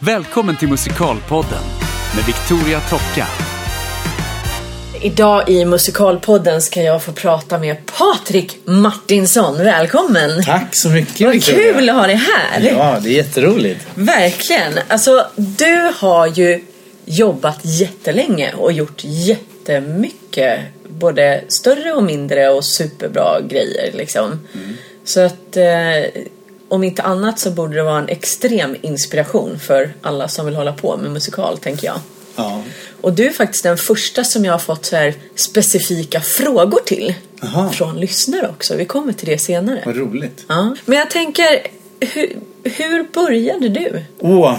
Välkommen till Musikalpodden med Victoria Tocka. Idag i Musikalpodden ska jag få prata med Patrik Martinsson. Välkommen! Tack så mycket Vad Victoria. kul att ha dig här! Ja, det är jätteroligt. Verkligen! Alltså, du har ju jobbat jättelänge och gjort jättemycket. Både större och mindre och superbra grejer liksom. Så att eh, om inte annat så borde det vara en extrem inspiration för alla som vill hålla på med musikal, tänker jag. Ja. Och du är faktiskt den första som jag har fått så här specifika frågor till. Aha. Från lyssnare också. Vi kommer till det senare. Vad roligt. Ja. Men jag tänker, hur, hur började du? Åh,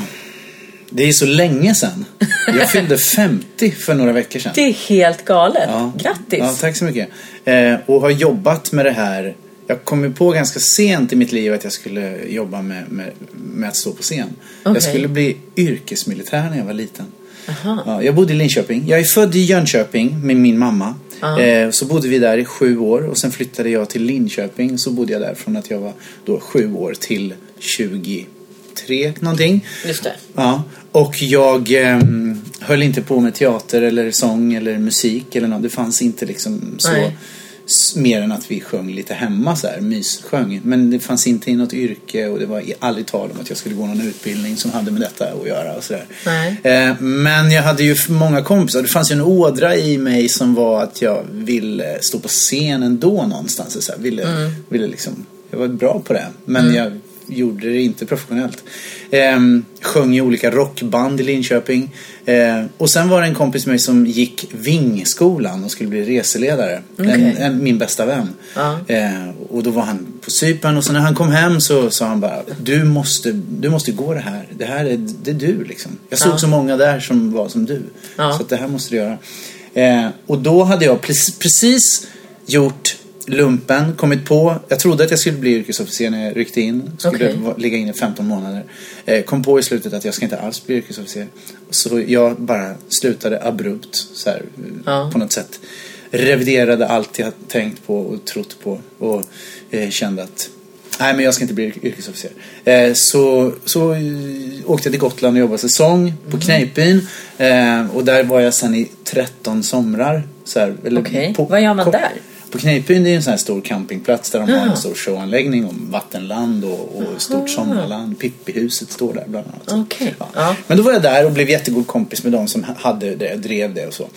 det är så länge sedan. Jag fyllde 50 för några veckor sedan. Det är helt galet. Ja. Grattis! Ja, tack så mycket. Eh, och har jobbat med det här. Jag kom ju på ganska sent i mitt liv att jag skulle jobba med, med, med att stå på scen. Okej. Jag skulle bli yrkesmilitär när jag var liten. Ja, jag bodde i Linköping. Jag är född i Jönköping med min mamma. Eh, så bodde vi där i sju år och sen flyttade jag till Linköping. Så bodde jag där från att jag var då sju år till 23 någonting. Just det. Ja, och jag ehm, höll inte på med teater eller sång eller musik eller något. Det fanns inte liksom så. Nej. Mer än att vi sjöng lite hemma så här, myssjöng. Men det fanns inte i något yrke och det var i- aldrig tal om att jag skulle gå någon utbildning som hade med detta att göra och sådär. Eh, men jag hade ju många kompisar. Det fanns ju en ådra i mig som var att jag ville stå på scen ändå någonstans. Så här, ville, Mm. ville liksom, jag var bra på det. Men jag gjorde det inte professionellt. Eh, sjöng i olika rockband i Linköping. Eh, och sen var det en kompis med mig som gick Vingskolan och skulle bli reseledare. En, Okej. en, min bästa vän. Ja. Eh, och då var han på Cypern och sen när han kom hem så sa han bara Du måste, du måste gå det här. Det här är, det är du liksom. Jag såg Ja. så många där som var som du. Ja. Så det här måste du göra. Eh, och då hade jag precis, precis gjort lumpen, kommit på. Jag trodde att jag skulle bli yrkesofficer när jag ryckte in. Skulle va- ligga inne i 15 månader. Eh, kom på i slutet att jag ska inte alls bli yrkesofficer. Så jag bara slutade abrupt så här, Ja. på något sätt. Reviderade allt jag tänkt på och trott på. Och eh, kände att Nej men jag ska inte bli yrk- yrkesofficer. Eh, så, så eh, åkte jag till Gotland och jobbade säsong på Mm. Kneippbyn. Eh, och där var jag sen i 13 somrar. Så här, eller Okej. på- Vad gör man där? På Kneippbyn det är en sån här stor campingplats där de har en stor showanläggning om vattenland och, och stort sommarland. Pippihuset står där bland annat. Okej. Ja. Men då var jag där och blev jättegod kompis med de som hade det, drev det och så.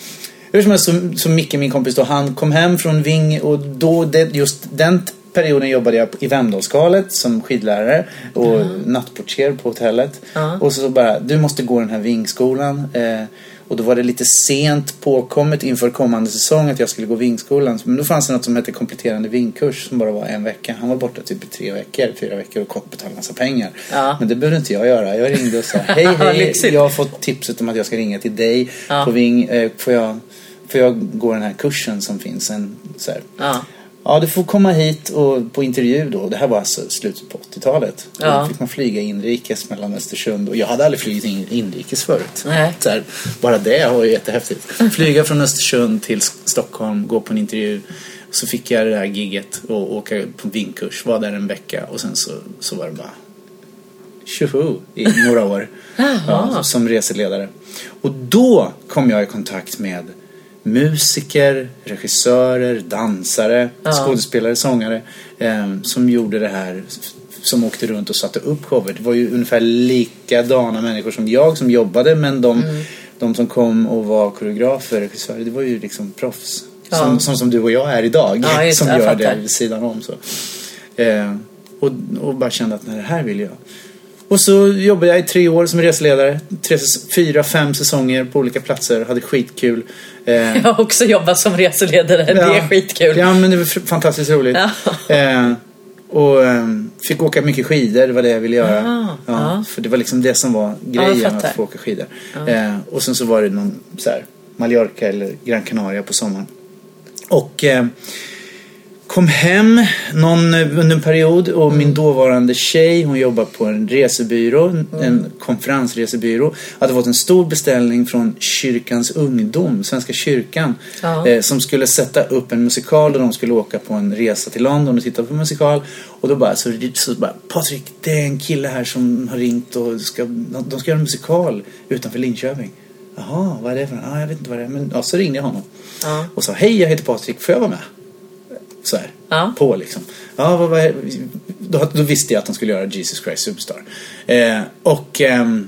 Hur som helst, så, så Micke, min kompis då, han kom hem från Ving och då, det, just den perioden jobbade jag i Vemdalsskalet som skidlärare och nattportier på hotellet. Ja. Och så bara, du måste gå den här Vingskolan. Eh, och då var det lite sent påkommet inför kommande säsong att jag skulle gå Vingskolan. Men då fanns det något som hette kompletterande vingkurs som bara var en vecka. Han var borta typ i tre veckor, fyra veckor och kort betalade massa pengar. Ja. Men det behövde inte jag göra. Jag ringde och sa hej hej, jag har fått tipset om att jag ska ringa till dig Ja. på Ving. Eh, får, jag, får jag gå den här kursen som finns? En, så här. Ja. Ja, du får komma hit och på intervju då. Det här var alltså slutet på 80-talet. Ja. Då fick man flyga inrikes mellan Östersund och jag hade aldrig flugit in, inrikes förut. Nej. Så här, bara det var ju jättehäftigt. Flyga från Östersund till Stockholm, gå på en intervju. Så fick jag det här gigget och åka på vingkurs. Var där en vecka och sen så, så var det bara tjoho i några år. ja, som reseledare. Och då kom jag i kontakt med musiker, regissörer, dansare, Ja. skådespelare, sångare eh, som gjorde det här som åkte runt och satte upp shower. Det var ju ungefär likadana människor som jag som jobbade men de, Mm. de som kom och var koreografer, regissörer, det var ju liksom proffs. Ja. Som, som, som du och jag är idag. Ja, just som gör det vid sidan om. Så. Eh, och, och bara kände att nej, det här vill jag. Och så jobbade jag i tre år som reseledare. Tre, fyra, fem säsonger på olika platser. Hade skitkul. Eh, Jag har också jobbat som reseledare. Det är skitkul. Ja, men det var fantastiskt roligt. Ja. Eh, och eh, fick åka mycket skidor, det var det jag ville göra. Ja, ja. För det var liksom det som var grejen, att få åka skidor. Eh, och sen så var det någon så här, Mallorca eller Gran Canaria på sommaren. Och eh, kom hem någon, under en period och min dåvarande tjej, hon jobbar på en resebyrå, en konferensresebyrå, hade fått en stor beställning från Kyrkans ungdom, Svenska kyrkan, Ja. eh, som skulle sätta upp en musikal och de skulle åka på en resa till London och titta på en musikal. Och då bara, så, så bara, Patrik, det är en kille här som har ringt och ska, de ska göra en musikal utanför Linköping. Jaha, vad är det för något? Ah, jag vet inte vad det är. Men ja, så ringde jag honom Ja. och sa, hej jag heter Patrik, får jag vara med? Så här, Ja. på liksom. Ja, vad, vad, då, då visste jag att han skulle göra Jesus Christ Superstar. Eh, och ehm,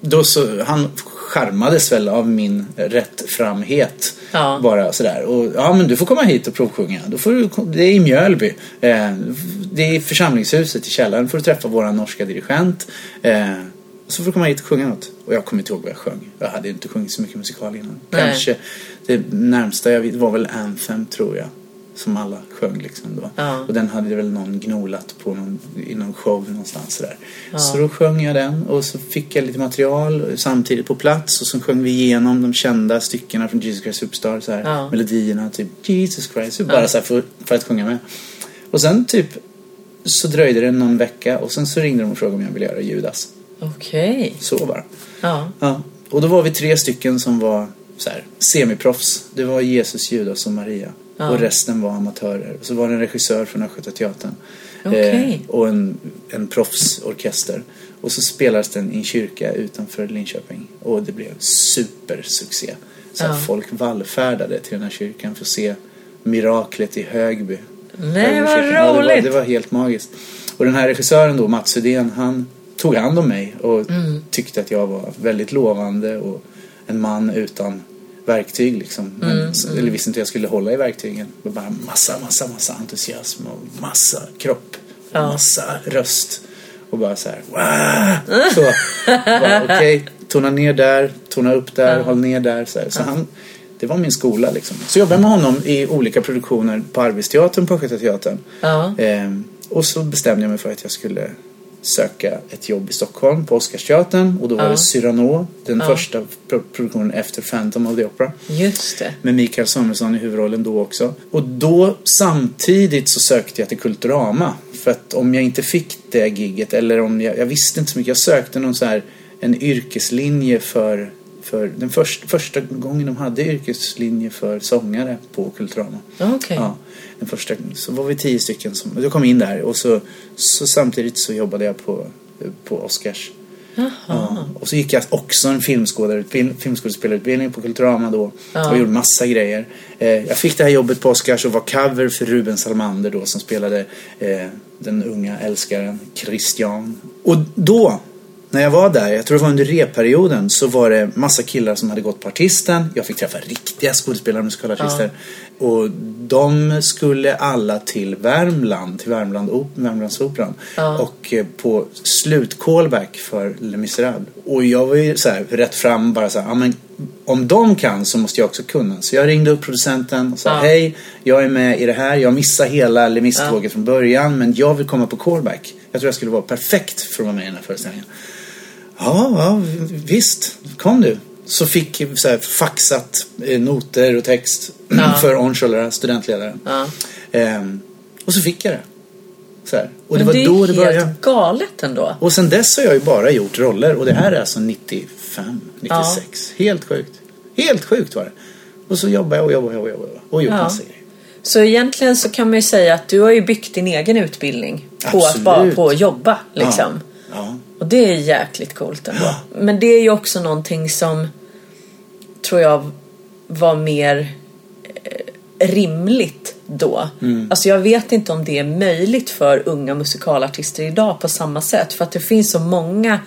då så, han charmades väl av min rättframhet. Ja. Bara sådär. Och ja, men du får komma hit och provsjunga. Då får du, det är i Mjölby. Eh, det är i församlingshuset i källaren. får du träffa våran norska dirigent. Eh, så får du komma hit och sjunga något. Och jag kommer inte ihåg vad jag sjöng. Jag hade inte sjungit så mycket musikal innan. Nej. Kanske det närmsta jag vet var väl Anthem tror jag. Som alla sjöng liksom då. Ja. Och den hade väl någon gnolat på någon, i någon show någonstans sådär. Så då sjöng jag den och så fick jag lite material samtidigt på plats och så sjöng vi igenom de kända styckena från Jesus Christ Superstar. Så här, Ja. Melodierna, typ Jesus Christ. Bara så för, för att sjunga med. Och sen typ så dröjde det någon vecka och sen så ringde de och frågade om jag ville göra Judas. Okej. Så bara. Ja. Ja. Och då var vi tre stycken som var så här, semiproffs. Det var Jesus, Judas och Maria. Ja. Och resten var amatörer. Och så var det en regissör från Östgötateatern. Okej. och en, en proffsorkester. Och så spelades den i en kyrka utanför Linköping. Och det blev supersuccé. Så Ja. folk vallfärdade till den här kyrkan för att se miraklet i Högby. Nej, vad kyrka. Ja, det, var, roligt. det var helt magiskt. Och den här regissören då, Mats Udén, han tog hand om mig och Mm. tyckte att jag var väldigt lovande och en man utan verktyg liksom. Men, Mm, Eller visste inte hur jag skulle hålla i verktygen. Det var bara massa, massa, massa entusiasm och massa kropp. Ja. massa röst. Och bara så här, "Wah!" Så, okej, tona ner där, tona upp där, Ja. håll ner där. Så, här. så han, det var min skola liksom. Så jobbade jag med honom i olika produktioner på Arbetsteatern, på Östgötateatern. Ja. Ehm, och så bestämde jag mig för att jag skulle söka ett jobb i Stockholm på Oscarsteatern och då var Ja. det Cyrano, den Ja. första pro- produktionen efter Phantom of the Opera. Just det. Med Mikael Samuelsson i huvudrollen då också. Och då samtidigt så sökte jag till Kulturama. För att om jag inte fick det gigget eller om jag, jag visste inte så mycket. Jag sökte någon så här en yrkeslinje för, för den först, första gången de hade yrkeslinje för sångare på Kulturama. Okej. Ja, den första, så var vi tio stycken som, jag kom in där och så, så samtidigt så jobbade jag på, på Oscars. Ja, och så gick jag också en filmskådespelarutbildning på Kulturama då. Ja. Och gjorde massa grejer. Eh, jag fick det här jobbet på Oscars och var cover för Ruben Salmander då som spelade eh, den unga älskaren Christian. Och då, när jag var där, jag tror det var under repperioden, så var det massa killar som hade gått på artisten. Jag fick träffa riktiga skådespelare musikalartister. Och de skulle alla till Värmland, till Värmland, op- Värmlandsoperan. Ja. Och eh, på slut-callback för Les Misérables. Och jag var ju så här rätt fram bara så här, ja men om de kan så måste jag också kunna. Så jag ringde upp producenten och sa Ja. hej, jag är med i det här. Jag missade hela Les Mis-tåget från början men jag vill komma på callback. Jag tror jag skulle vara perfekt för att vara med i den här föreställningen. Ja, ja visst, kom du. Så fick jag så här, faxat eh, noter och text Ja. för Oncholara, studentledaren. Ja. Ehm, och så fick jag det. Så här. Och Men det var det är då det helt började. galet ändå. Och sen dess har jag ju bara gjort roller och det här är alltså 95, 96. Helt sjukt. Helt sjukt var det. Och så jobbar jag och jobbar och jobbar och gjort Ja. massa grejer. Så egentligen så kan man ju säga att du har ju byggt din egen utbildning på att Absolut. bara på att jobba liksom. Ja. ja. Och det är jäkligt coolt ändå. Men det är ju också någonting som tror jag var mer eh, rimligt då. Alltså jag vet inte om det är möjligt för unga musikalartister idag på samma sätt. För att det finns så många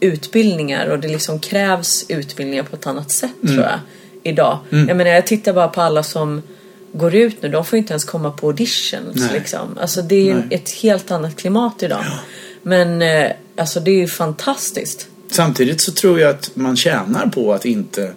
utbildningar och det liksom krävs utbildningar på ett annat sätt tror jag. Idag. Jag menar jag tittar bara på alla som går ut nu. De får ju inte ens komma på auditions Nej. liksom. Alltså det är ju Nej. ett helt annat klimat idag. Men eh, alltså det är ju fantastiskt. Samtidigt så tror jag att man tjänar på att inte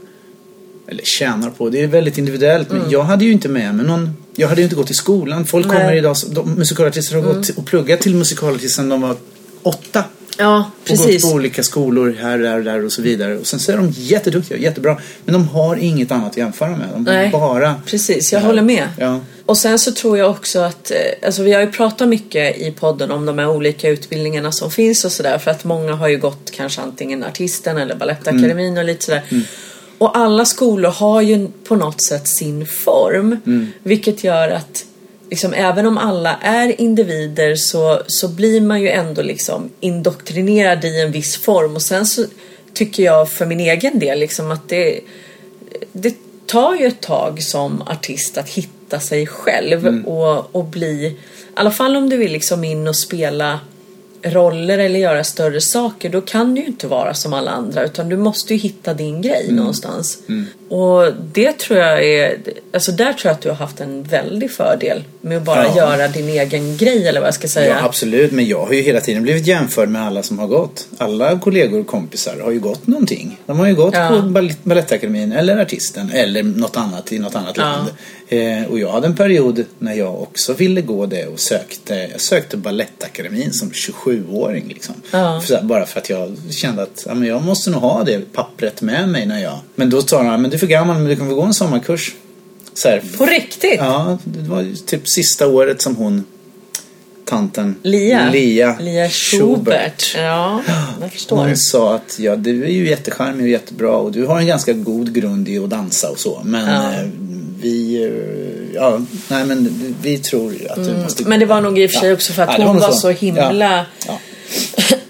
eller tjänar på, det är väldigt individuellt. Men jag hade ju inte med mig någon Jag hade ju inte gått i skolan. Folk Nej. kommer idag, de, musikalartister har gått och pluggat till musikalartist sedan de var åtta. Ja, Och gått precis. på olika skolor här, där, där och så vidare. Och sen så är de jätteduktiga, jättebra. Men de har inget annat att jämföra med. De Nej. bara... Precis, jag Ja. håller med. Ja. Och sen så tror jag också att, eh, alltså vi har ju pratat mycket i podden om de här olika utbildningarna som finns och sådär för att många har ju gått kanske antingen artisten eller Balettakademin och lite sådär. Och alla skolor har ju på något sätt sin form. Vilket gör att liksom, även om alla är individer så, så blir man ju ändå liksom indoktrinerad i en viss form. Och sen så tycker jag för min egen del liksom att det, det tar ju ett tag som artist att hitta sig själv och, och bli, i alla fall om du vill liksom in och spela roller eller göra större saker då kan du ju inte vara som alla andra utan du måste ju hitta din grej någonstans. Och det tror jag är, alltså där tror jag att du har haft en väldig fördel med att bara Ja. göra din egen grej eller vad jag ska säga. Ja, absolut. Men jag har ju hela tiden blivit jämförd med alla som har gått. Alla kollegor och kompisar har ju gått någonting. De har ju gått Ja. på Balettakademin eller Artisten eller något annat i något annat Ja. land. Eh, och jag hade en period när jag också ville gå det och sökte. Jag sökte Balettakademin som 27-åring liksom. För, bara för att jag kände att ja, men jag måste nog ha det pappret med mig när jag... Men då sa de, men du är för gammal men du kan få gå en sommarkurs. Så här, På riktigt? Ja, det var typ sista året som hon tanten Lia? Lia, Lia Schubert. Ja, jag förstår. Hon sa att ja, du är ju jättecharmig och jättebra och du har en ganska god grund i att dansa och så. Men Ja. eh, vi, eh, ja, nej men vi tror att du måste... Mm. Men det var nog i och för sig också för att Ja, hon var så himla Ja.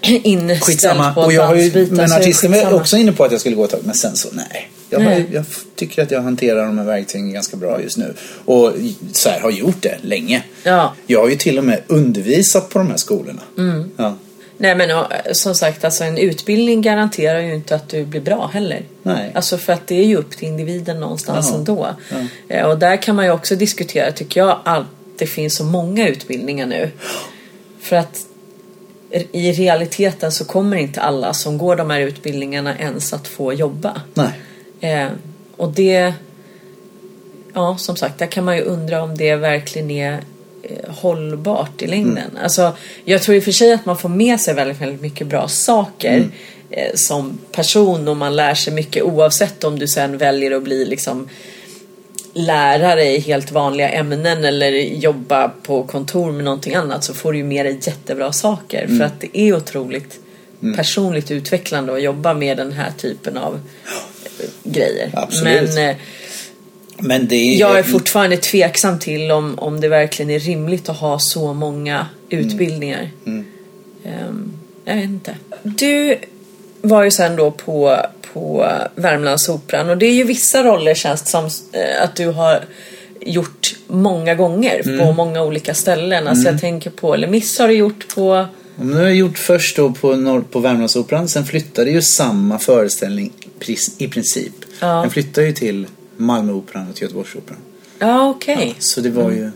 inställd Skitsamma. på Och jag har ju, dansbiten. men så artisten var också inne på att jag skulle gå ett tag. Men sen så, nej. Jag, har, jag tycker att jag hanterar de här verktygen ganska bra just nu. Och så här, har gjort det länge. Ja. Jag har ju till och med undervisat på de här skolorna. Mm. Ja. Nej men som sagt, alltså en utbildning garanterar ju inte att du blir bra heller. Nej. Alltså för att det är ju upp till individen någonstans Ja. ändå. Ja. Eh, Och där kan man ju också diskutera, tycker jag, att det finns så många utbildningar nu. För att i realiteten så kommer inte alla som går de här utbildningarna ens att få jobba. Nej. Eh, och det... Ja, som sagt, där kan man ju undra om det verkligen är eh, hållbart i längden. Mm. Alltså, jag tror i och för sig att man får med sig väldigt, väldigt mycket bra saker Mm. eh, som person och man lär sig mycket oavsett om du sen väljer att bli liksom lärare i helt vanliga ämnen eller jobba på kontor med någonting annat så får du ju med dig jättebra saker Mm. för att det är otroligt personligt utvecklande att jobba med den här typen av grejer. Absolut. Men eh, Men det är... jag är fortfarande tveksam till om, om det verkligen är rimligt att ha så många utbildningar. Ehm, jag vet inte. Du var ju sen då på, på Värmlandsoperan och det är ju vissa roller känns det som eh, att du har gjort många gånger på många olika ställen. Alltså jag tänker på eller Miss har du gjort på nu har jag gjort först då på, Norr, på Värmlandsoperan, sen flyttade ju samma föreställning pris- i princip. Ja. Den flyttade ju till Malmöoperan och till Göteborgsoperan. Ja okej. Så det var ju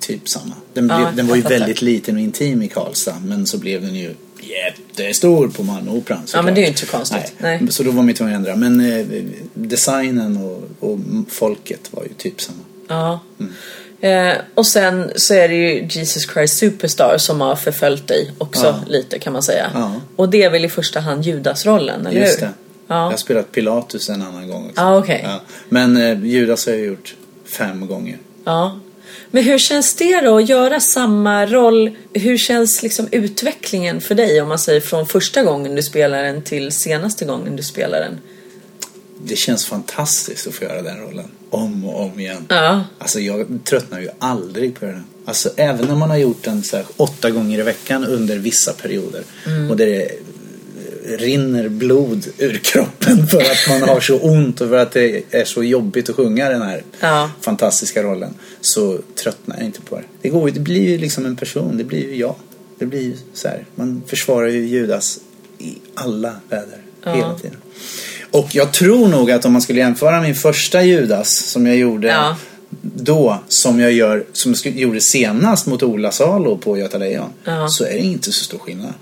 typ samma. Den, Ja, blev, den var ju väldigt liten och intim i Karlstad, men så blev den ju jättestor på Malmöoperan. Ja såklart. men det är ju inte så konstigt. Nej. Så då var man tvungen att ändra. Men eh, designen och, och folket var ju typ samma. Ja. Eh, och sen så är det ju Jesus Christ Superstar som har förföljt dig också Ja. lite kan man säga. Ja. Och det är väl i första hand Judasrollen, eller Just hur? det. Ja. Jag har spelat Pilatus en annan gång också. Ja, okej. Men eh, Judas har jag gjort fem gånger. ja. Men hur känns det då att göra samma roll? Hur känns liksom utvecklingen för dig om man säger från första gången du spelar den till senaste gången du spelar den? Det känns fantastiskt att få göra den rollen. Om och om igen. Ja. Alltså jag tröttnar ju aldrig på den. Alltså även när man har gjort den så här, åtta gånger i veckan under vissa perioder. Mm. Och det eh, rinner blod ur kroppen för att man har så ont och för att det är så jobbigt att sjunga den här Ja. fantastiska rollen. Så tröttnar jag inte på det. Det, går, det blir ju liksom en person. Det blir ju jag. Det blir ju så här. Man försvarar ju Judas i alla väder. Ja. Hela tiden. Och jag tror nog att om man skulle jämföra min första Judas som jag gjorde Ja. då som jag gör, som jag gjorde senast mot Ola Salo på Göta Lejon. Så är det inte så stor skillnad.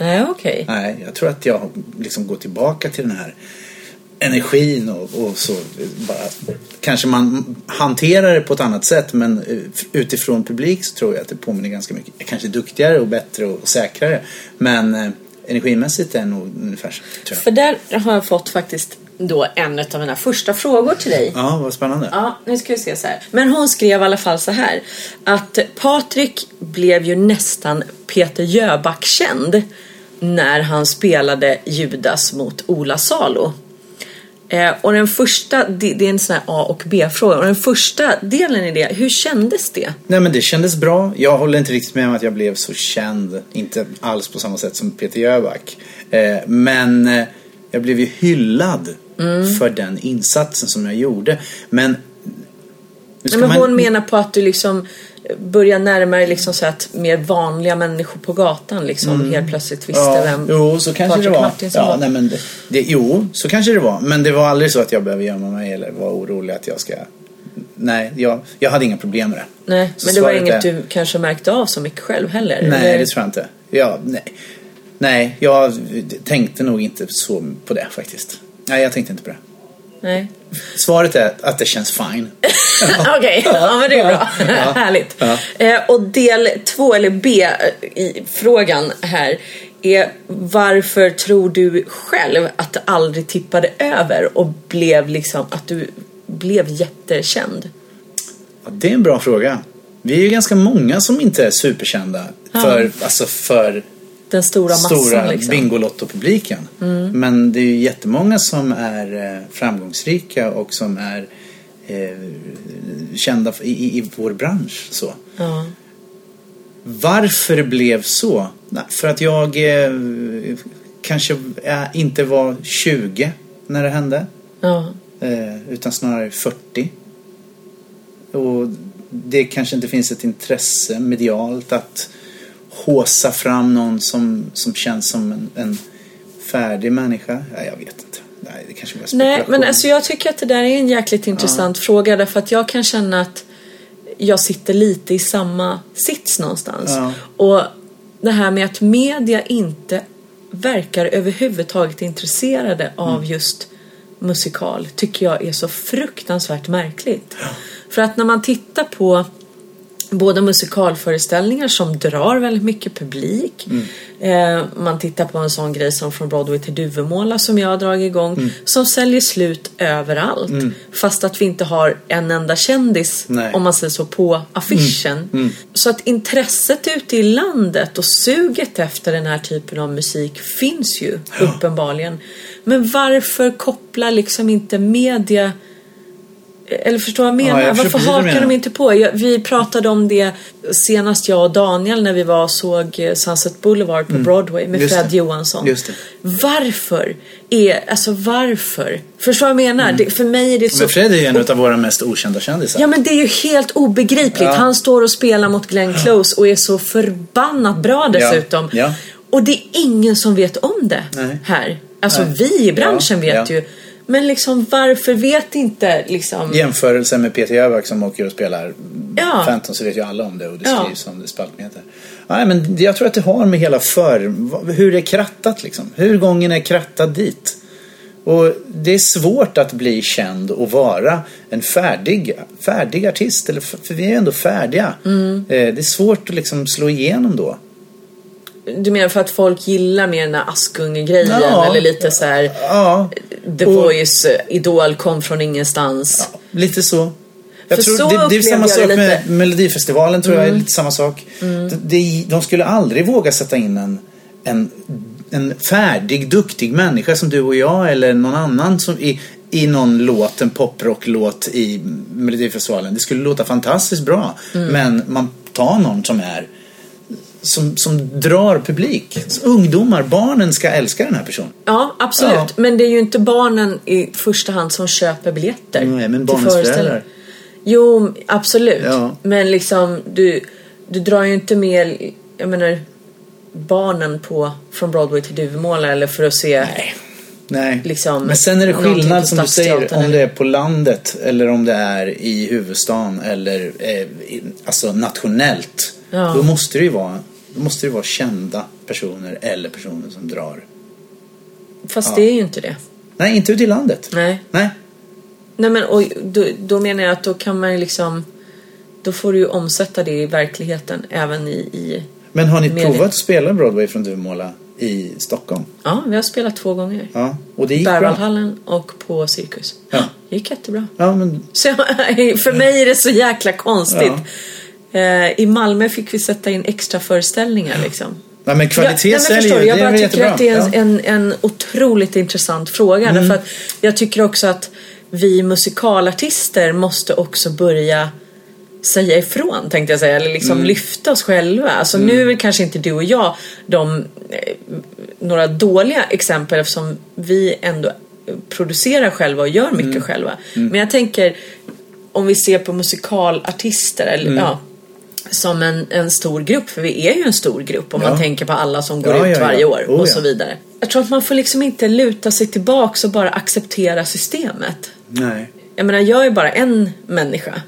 Nej, okej. Nej, jag tror att jag liksom går tillbaka till den här energin och, och så bara kanske man hanterar det på ett annat sätt men eh, utifrån publik så tror jag att det påminner ganska mycket. Kanske duktigare och bättre och säkrare men eh, energimässigt är det nog ungefär så. För där har jag fått faktiskt då en av mina första frågor till dig. Ja, vad spännande. Ja, nu ska vi se så här. Men hon skrev i alla fall så här. Att Patrik blev ju nästan Peter Jöback-känd när han spelade Judas mot Ola Salo. Eh, och den första, det, det är en sån här A och B-fråga. Och den första delen i det, hur kändes det? Nej men det kändes bra. Jag håller inte riktigt med om att jag blev så känd. Inte alls på samma sätt som Peter Jöback. Eh, men eh, jag blev ju hyllad Mm. för den insatsen som jag gjorde. Men... Nej, men man- hon menar på att du liksom börjar närma dig liksom så att mer vanliga människor på gatan liksom helt plötsligt visste Mm. Ja, vem jo, så kanske Patrik det var. Ja, var. nej, men det, det, jo, så kanske det var. Men det var aldrig så att jag behövde gömma mig eller var orolig att jag ska... Nej, jag, jag hade inga problem med det. Nej, Så men det var inget är- du kanske märkte av så mycket själv heller? Nej, eller? det tror jag inte. Ja, nej. nej, jag tänkte nog inte så på det faktiskt. Nej, jag tänkte inte på det. Nej. Svaret är att det känns fine. Okej, ja men det är bra. Härligt. Ja. Eh, och del två, eller B i frågan här är varför tror du själv att det aldrig tippade över och blev liksom att du blev jättekänd? Ja, det är en bra fråga. Vi är ju ganska många som inte är superkända Ja. för, alltså för Den stora massan stora liksom. Bingolotto-publiken. Men det är ju jättemånga som är eh, framgångsrika och som är eh, kända i, i, i vår bransch. Så. Ja. Varför det blev så? För att jag eh, kanske eh, inte var 20 när det hände. Ja. Eh, utan snarare 40. Och det kanske inte finns ett intresse medialt att håsa fram någon som, som känns som en, en färdig människa. Ja, jag vet inte. Nej, det kanske var Nej, men alltså jag tycker att det där är en jäkligt intressant fråga därför att jag kan känna att jag sitter lite i samma sits någonstans. Ja. Och det här med att media inte verkar överhuvudtaget intresserade av Mm. just musikal tycker jag är så fruktansvärt märkligt. För att när man tittar på både musikalföreställningar som drar väldigt mycket publik. Eh, man tittar på en sån grej som Från Broadway till Duvemåla som jag har dragit igång. Som säljer slut överallt. Fast att vi inte har en enda kändis, Nej. om man säger så, på affischen. Så att intresset ute i landet och suget efter den här typen av musik finns ju uppenbarligen. Men varför kopplar liksom inte media eller förstår vad jag menar? Ja, jag Varför hakar de inte på? Jag, vi pratade om det senast jag och Daniel när vi var och såg eh, Sunset Boulevard på Broadway med Mm. Just Fred det. Johansson. Varför? Är, alltså varför? Förstår vad jag menar? Det, för mig är det så... Mm. Men Fred är ju en av våra mest okända kändisar. Ja men det är ju helt obegripligt. Ja. Han står och spelar mot Glenn Close och är så förbannat bra dessutom. Ja. Och det är ingen som vet om det Nej. här. Alltså Nej. vi i branschen vet ju. Men liksom varför vet inte liksom... Jämförelse med Peter Jöback som åker och spelar Ja. Phantom så vet ju alla om det och det Ja. skrivs om det spaltmeter. Nej men jag tror att det har med hela för... Hur det är krattat liksom. Hur gången är krattad dit. Och det är svårt att bli känd och vara en färdig, färdig artist. Eller, för vi är ändå färdiga. Mm. Eh, Det är svårt att liksom slå igenom då. Du menar för att folk gillar mer den där Askunge-grejen Ja. eller lite så här Ja, The Och- Voice, Idol kom från ingenstans. Lite så. Jag För tror så det, det är samma sak med lite. Mm. Melodifestivalen tror jag är lite samma sak. De, de, de skulle aldrig våga sätta in en, en, en färdig, duktig människa som du och jag eller någon annan som i, i någon låt, en poprocklåt i Melodifestivalen. Det skulle låta fantastiskt bra. Mm. Men man tar någon som är som, som drar publik. Ungdomar, barnen ska älska den här personen. Ja, absolut. Ja. Men det är ju inte barnen i första hand som köper biljetter. Nej, men barnens föräldrar. Jo, absolut. Ja. Men liksom, du, du drar ju inte med, jag menar, barnen på från Broadway till Duvemåla eller för att se Nej. Nej. Liksom, Men sen är det skillnad som du säger om det är på landet eller om det är i huvudstaden eller eh, alltså nationellt. Ja. Då måste det ju vara då måste det vara kända personer eller personer som drar. Fast Ja. det är ju inte det. Nej, inte ute i landet. Nej. Nej. Nej men och då, då menar jag att då kan man ju liksom Då får du ju omsätta det i verkligheten även i, i Men har ni Media. provat att spela Broadway från Duvemåla i Stockholm. Ja, vi har spelat två gånger. Ja, och det gick bra. Berwaldhallen och på Cirkus. Ja. Det gick jättebra. Ja, men Så för mig är det så jäkla konstigt. Eh, I Malmö fick vi sätta in extra föreställningar liksom. Ja, men kvalitet Ja, nej, men säljer ju. Jag är bara tycker jättebra. att det är en, ja. Mm. en, en otroligt intressant fråga. Därför att jag tycker också att vi musikalartister måste också börja säga ifrån tänkte jag säga. Eller liksom Mm. lyfta oss själva. Alltså nu är kanske inte du och jag de eh, några dåliga exempel eftersom vi ändå producerar själva och gör mycket Mm. själva. Men jag tänker om vi ser på musikalartister eller Mm. ja som en, en stor grupp, för vi är ju en stor grupp om Ja. man tänker på alla som går Ja, ut ja, varje år Oh, och så vidare. Jag tror att man får liksom inte luta sig tillbaks och bara acceptera systemet. Nej. Jag menar, jag är bara en människa.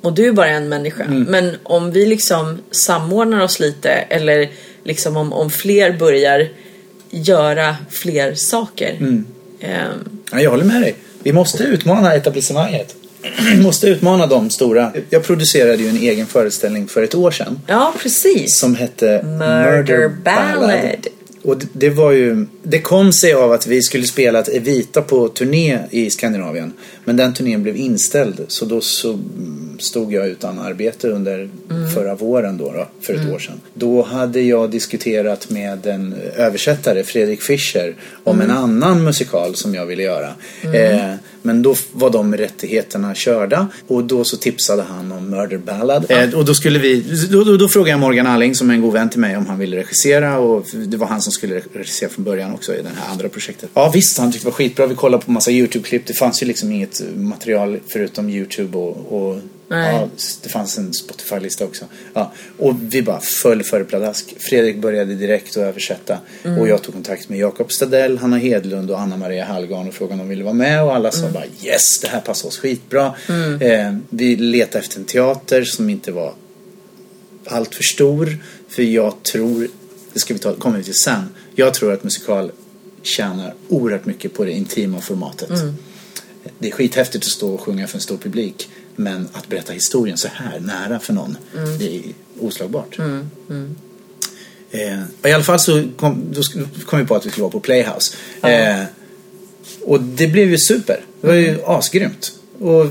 Och du är bara en människa. Mm. Men om vi liksom samordnar oss lite eller liksom om, om fler börjar göra fler saker. Mm. Ja, jag håller med dig. Vi måste utmana etablissemanget. Måste utmana de stora. Jag producerade ju en egen föreställning för ett år sedan. ja, precis. Som hette Murder Ballad. Och det, det var ju, det kom sig av att vi skulle spela ett Evita på turné i Skandinavien. Men den turnén blev inställd. Så då så mm, stod jag utan arbete under förra våren då, då för ett år sedan. Då hade jag diskuterat med en översättare, Fredrik Fischer, om en annan musikal som jag ville göra. Eh, men då var de rättigheterna körda och då så tipsade han om Murder Ballad. Eh, och då skulle vi, då, då, då frågade jag Morgan Alling som är en god vän till mig om han ville regissera och det var han som skulle regissera från början också i det här andra projektet. Ja visst, han tyckte det var skitbra. Vi kollade på massa YouTube-klipp. Det fanns ju liksom inget material förutom YouTube och, och ja, det fanns en Spotify-lista också. Ja, och vi bara föll för det pladask. Fredrik började direkt att översätta. Och jag tog kontakt med Jakob Stadell, Hanna Hedlund och Anna-Maria Hallgarn och frågade om de ville vara med. Och alla sa bara yes, det här passar oss skitbra. Eh, vi letade efter en teater som inte var allt för stor. För jag tror, det ska vi ta, kommer vi till sen. Jag tror att musikal tjänar oerhört mycket på det intima formatet. Det är skithäftigt att stå och sjunga för en stor publik. Men att berätta historien så här nära för någon, det är oslagbart. Eh, I alla fall så kom, kom vi på att vi skulle vara på Playhouse. Eh, och det blev ju super. Det var ju asgrymt. Och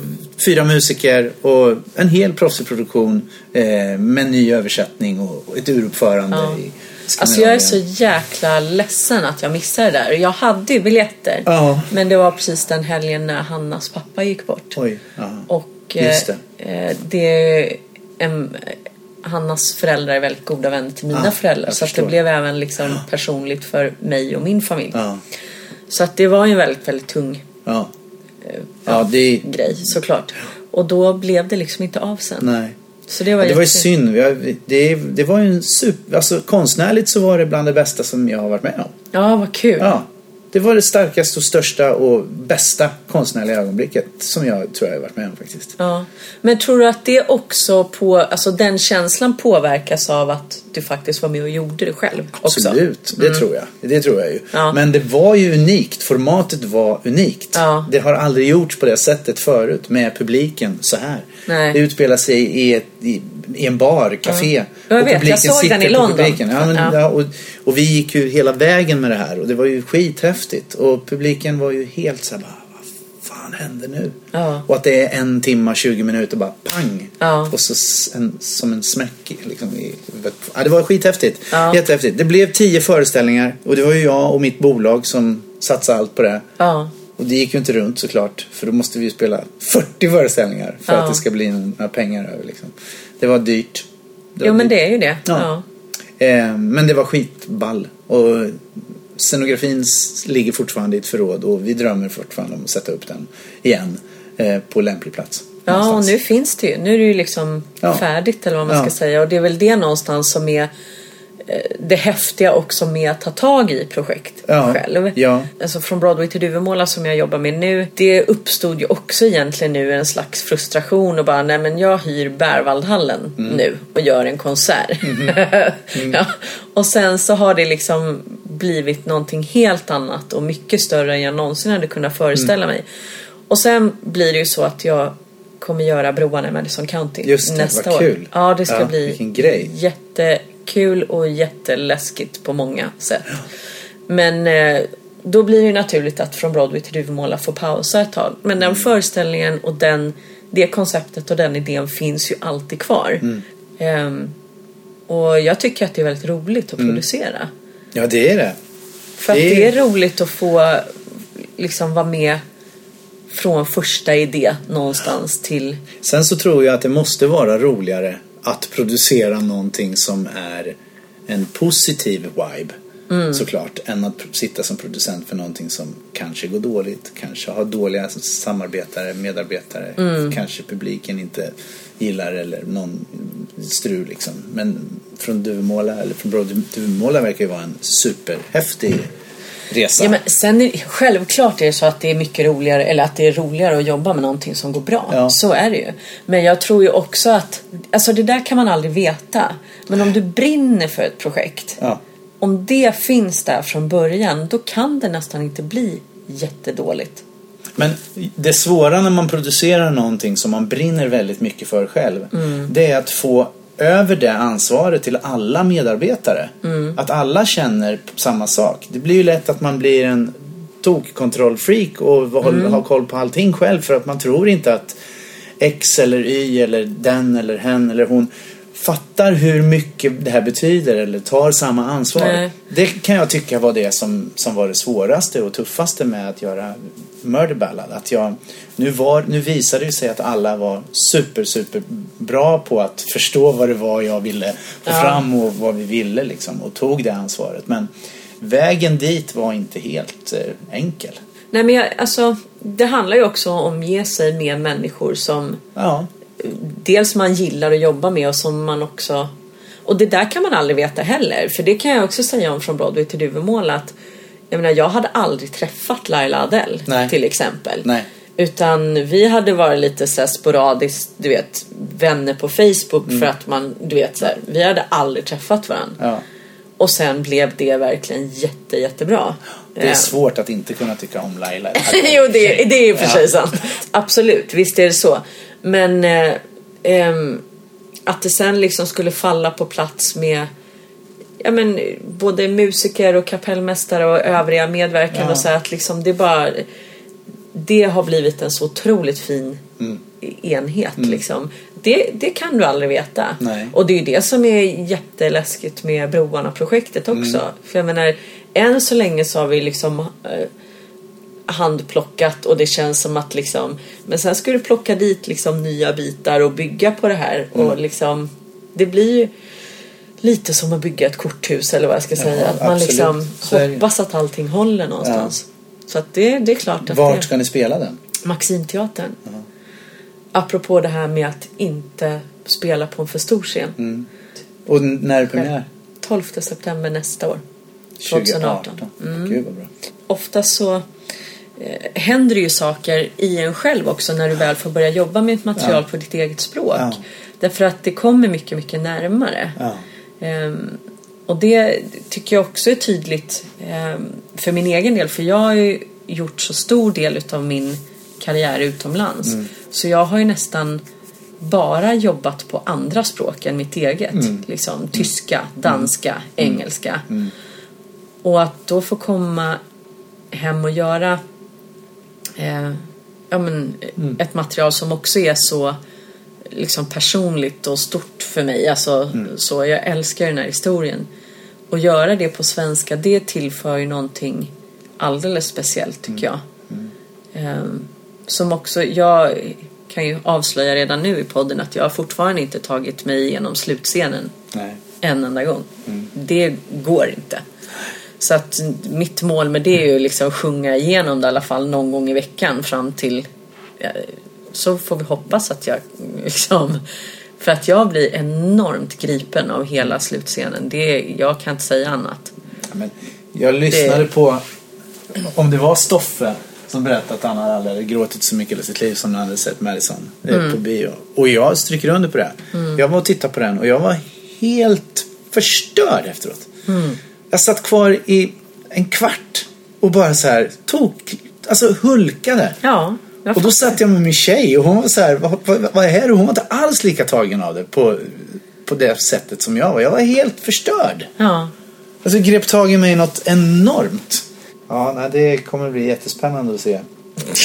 fyra musiker och en hel proffsig produktion eh, med ny översättning och och ett uruppförande i Alltså jag är så jäkla ledsen att jag missade det där. Jag hade ju biljetter. Ja. Men det var precis den helgen när Hannas pappa gick bort. Oj, ja. Och Just eh, eh, det em, Hannas föräldrar är väldigt goda vänner till mina Ja, föräldrar. Så det blev även liksom personligt för mig och min familj. Så att det var ju en väldigt, väldigt tung ja. Ja, det... grej såklart. Och då blev det liksom inte av sen. Nej. Så det var, Det var ju synd. Det, det var ju en super... Alltså konstnärligt så var det bland det bästa som jag har varit med om. Ja, vad kul. Ja. Det var det starkaste och största och bästa konstnärliga ögonblicket som jag tror jag har varit med om faktiskt. Ja. Men tror du att det också på, alltså den känslan påverkas av att du faktiskt var med och gjorde det själv? Också? Absolut, det tror jag. Det tror jag ju. Ja. Men det var ju unikt. Formatet var unikt. Ja. Det har aldrig gjorts på det sättet förut med publiken så här. Nej. Det utspelar sig i, ett, i, i en bar, café. Ja, jag vet. Jag såg den i London. publiken. Ja, men, Ja. ja. och, och vi gick ju hela vägen med det här och det var ju skithäftigt. Och publiken var ju helt så här bara, vad fan händer nu? Ja. Och att det är en timma, 20 minuter bara pang. Och så en, som en smäck liksom, i. Ja, det var skithäftigt. Ja. Jättehäftigt. Det blev tio föreställningar och det var ju jag och mitt bolag som satsade allt på det. Och det gick ju inte runt såklart. För då måste vi ju spela 40 föreställningar för att det ska bli några pengar över. Liksom. Det var dyrt. Det Jo var men dyrt. det är ju det. Ja. Ja. Eh, men det var skitball. Och scenografin ligger fortfarande i ett förråd och vi drömmer fortfarande om att sätta upp den igen eh, på lämplig plats. Ja, och någonstans. nu finns det ju. Nu är det ju liksom Ja. färdigt eller vad man Ja. ska säga. Och det är väl det någonstans som är det häftiga också med att ta tag i projekt Ja. själv. Ja. Alltså från Broadway till Duvemåla som jag jobbar med nu. Det uppstod ju också egentligen nu en slags frustration och bara nej men jag hyr Berwaldhallen Mm. nu och gör en konsert. Mm-hmm. ja. Och sen så har det liksom blivit någonting helt annat och mycket större än jag någonsin hade kunnat föreställa Mm. mig. Och sen blir det ju så att jag kommer göra broarna i Madison County Just det, nästa vad år. kul. Ja, det ska Ja, bli vilken grej. Jättekul och jätteläskigt på många sätt. Men eh, då blir det naturligt att från Broadway till Duvemåla få pausa ett tag. Men den föreställningen och den, det konceptet och den idén finns ju alltid kvar. Ehm, och jag tycker att det är väldigt roligt att producera. Ja, det är det. För att Det är- det är roligt att få liksom vara med från första idé någonstans till... Sen så tror jag att det måste vara roligare att producera någonting som är en positiv vibe. Såklart, än att sitta som producent för någonting som kanske går dåligt, kanske har dåliga samarbetare, medarbetare, kanske publiken inte gillar eller någon strul liksom. Men från Duvemåla, eller från till Duvemåla verkar ju vara en superhäftig resa. Ja, men sen är, självklart är det så att det är mycket roligare, eller att det är roligare att jobba med någonting som går bra. Ja. Så är det ju. Men jag tror ju också att, alltså det där kan man aldrig veta. Men om du brinner för ett projekt, Ja. om det finns där från början, då kan det nästan inte bli jättedåligt. Men det svåra när man producerar någonting som man brinner väldigt mycket för själv. Det är att få över det ansvaret till alla medarbetare. Att alla känner samma sak. Det blir ju lätt att man blir en tokkontrollfreak och håll- har koll på allting själv för att man tror inte att X eller Y eller den eller hen eller hon fattar hur mycket det här betyder eller tar samma ansvar. Nej. Det kan jag tycka var det som, som var det svåraste och tuffaste med att göra Murder Ballad. Att jag, nu, var, nu visade det sig att alla var super, super bra på att förstå vad det var jag ville få Ja. fram och vad vi ville liksom och tog det ansvaret. Men vägen dit var inte helt eh, enkel. Nej men jag, alltså, det handlar ju också om att omge sig med människor som Ja, dels man gillar att jobba med och som man också... Och det där kan man aldrig veta heller. För det kan jag också säga om från Broadway till Duvemåla att jag menar, jag hade aldrig träffat Laila Adele Nej. till exempel. Nej. Utan vi hade varit lite så sporadiskt, du vet, vänner på Facebook för att man, du vet så här, vi hade aldrig träffat varandra. ja. Och sen blev det verkligen jätte, jättebra. Det är Eh, svårt att inte kunna tycka om Laila. jo, det, det är ju för Ja. sig sant. Absolut, visst är det så. Men eh, ehm, att det sen liksom skulle falla på plats med ja, men, både musiker och kapellmästare och övriga medverkande Ja. och så att liksom det bara det har blivit en så otroligt fin Mm. enhet liksom. Det, det kan du aldrig veta. Nej. Och det är ju det som är jätteläskigt med Broarna-projektet också. Mm. För jag menar, än så länge så har vi liksom eh, handplockat och det känns som att liksom men sen ska du plocka dit liksom nya bitar och bygga på det här och Mm. liksom det blir ju lite som att bygga ett korthus eller vad jag ska säga. Att man absolut. liksom det. hoppas att allting håller någonstans. Så att det, det är klart att Vart det ska ni spela den? Maximteatern. Apropå det här med att inte spela på en för stor scen. Mm. Och när är premiär? 12 september nästa år. 2018. 2018. Gud vad bra. Ofta så eh, händer det ju saker i en själv också när du väl får börja jobba med ett material på ditt eget språk. Ja. Därför att det kommer mycket, mycket närmare. Ja. Ehm, och det tycker jag också är tydligt ehm, för min egen del. För jag har ju gjort så stor del utav min karriär utomlands. Så jag har ju nästan bara jobbat på andra språk än mitt eget. Liksom tyska, danska, engelska. Och att då få komma hem och göra eh, ja, men, ett material som också är så liksom personligt och stort för mig. Alltså, så jag älskar den här historien. Och göra det på svenska, det tillför ju någonting alldeles speciellt tycker jag. Ehm, som också, jag kan ju avslöja redan nu i podden att jag har fortfarande inte tagit mig igenom slutscenen Nej. en enda gång. Det går inte. Så att mitt mål med det är ju liksom att sjunga igenom det i alla fall någon gång i veckan fram till eh, så får vi hoppas att jag liksom för att jag blir enormt gripen av hela slutscenen. Det, jag kan inte säga annat. Men jag lyssnade Det- på, om det var Stoffe som berättade att han hade aldrig gråtit så mycket i sitt liv som när han hade sett Madison eh, Mm. på bio. Och jag stryker under på det. Jag var och tittade på den och jag var helt förstörd efteråt. Mm. Jag satt kvar i en kvart och bara så här tog, alltså hulkade. Ja, Och då satt jag med min tjej och hon var så här, vad, vad, vad är det? Hon var inte alls lika tagen av det på, på det sättet som jag var. Jag var helt förstörd. Ja. Alltså grep tag i mig något enormt. Ja, nej, det kommer bli jättespännande att se.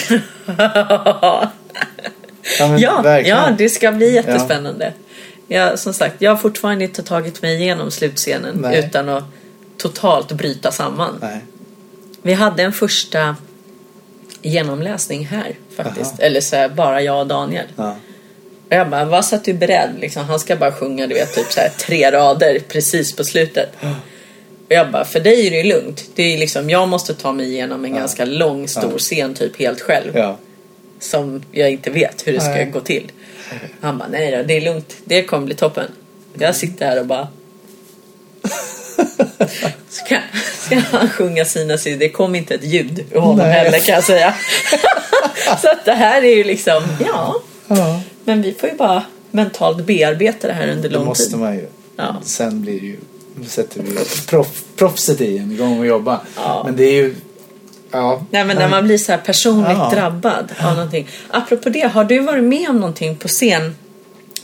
Ja, Ja, ja, det ska bli jättespännande. Jag, som sagt, jag har fortfarande inte tagit mig igenom slutscenen Nej. utan att totalt bryta samman. Nej. Vi hade en första genomläsning här faktiskt. Aha. Eller så här, bara jag och Daniel. Ja. Och jag bara, vad så att du är beredd? Liksom, han ska bara sjunga du vet, typ så här, tre rader precis på slutet. Och jag bara, för dig är det ju lugnt. Det är liksom, jag måste ta mig igenom en ganska lång, stor Ja. scen typ helt själv. Ja. Som jag inte vet hur det ska Nej. gå till. Han bara, nej då, det är lugnt. Det kommer bli toppen. Jag sitter här och bara... Ska, ska han sjunga sina sidor? Det kom inte ett ljud ur honom heller kan jag säga. Så att det här är ju liksom, ja. ja. Men vi får ju bara mentalt bearbeta det här under Det lång måste tid. man ju. Ja. Sen blir det ju, sätter vi proff, proffset i en igång och jobba. Ja. Men det är ju, ja. Nej men när man blir så här personligt Ja. drabbad av någonting. Apropå det, har du varit med om någonting på scen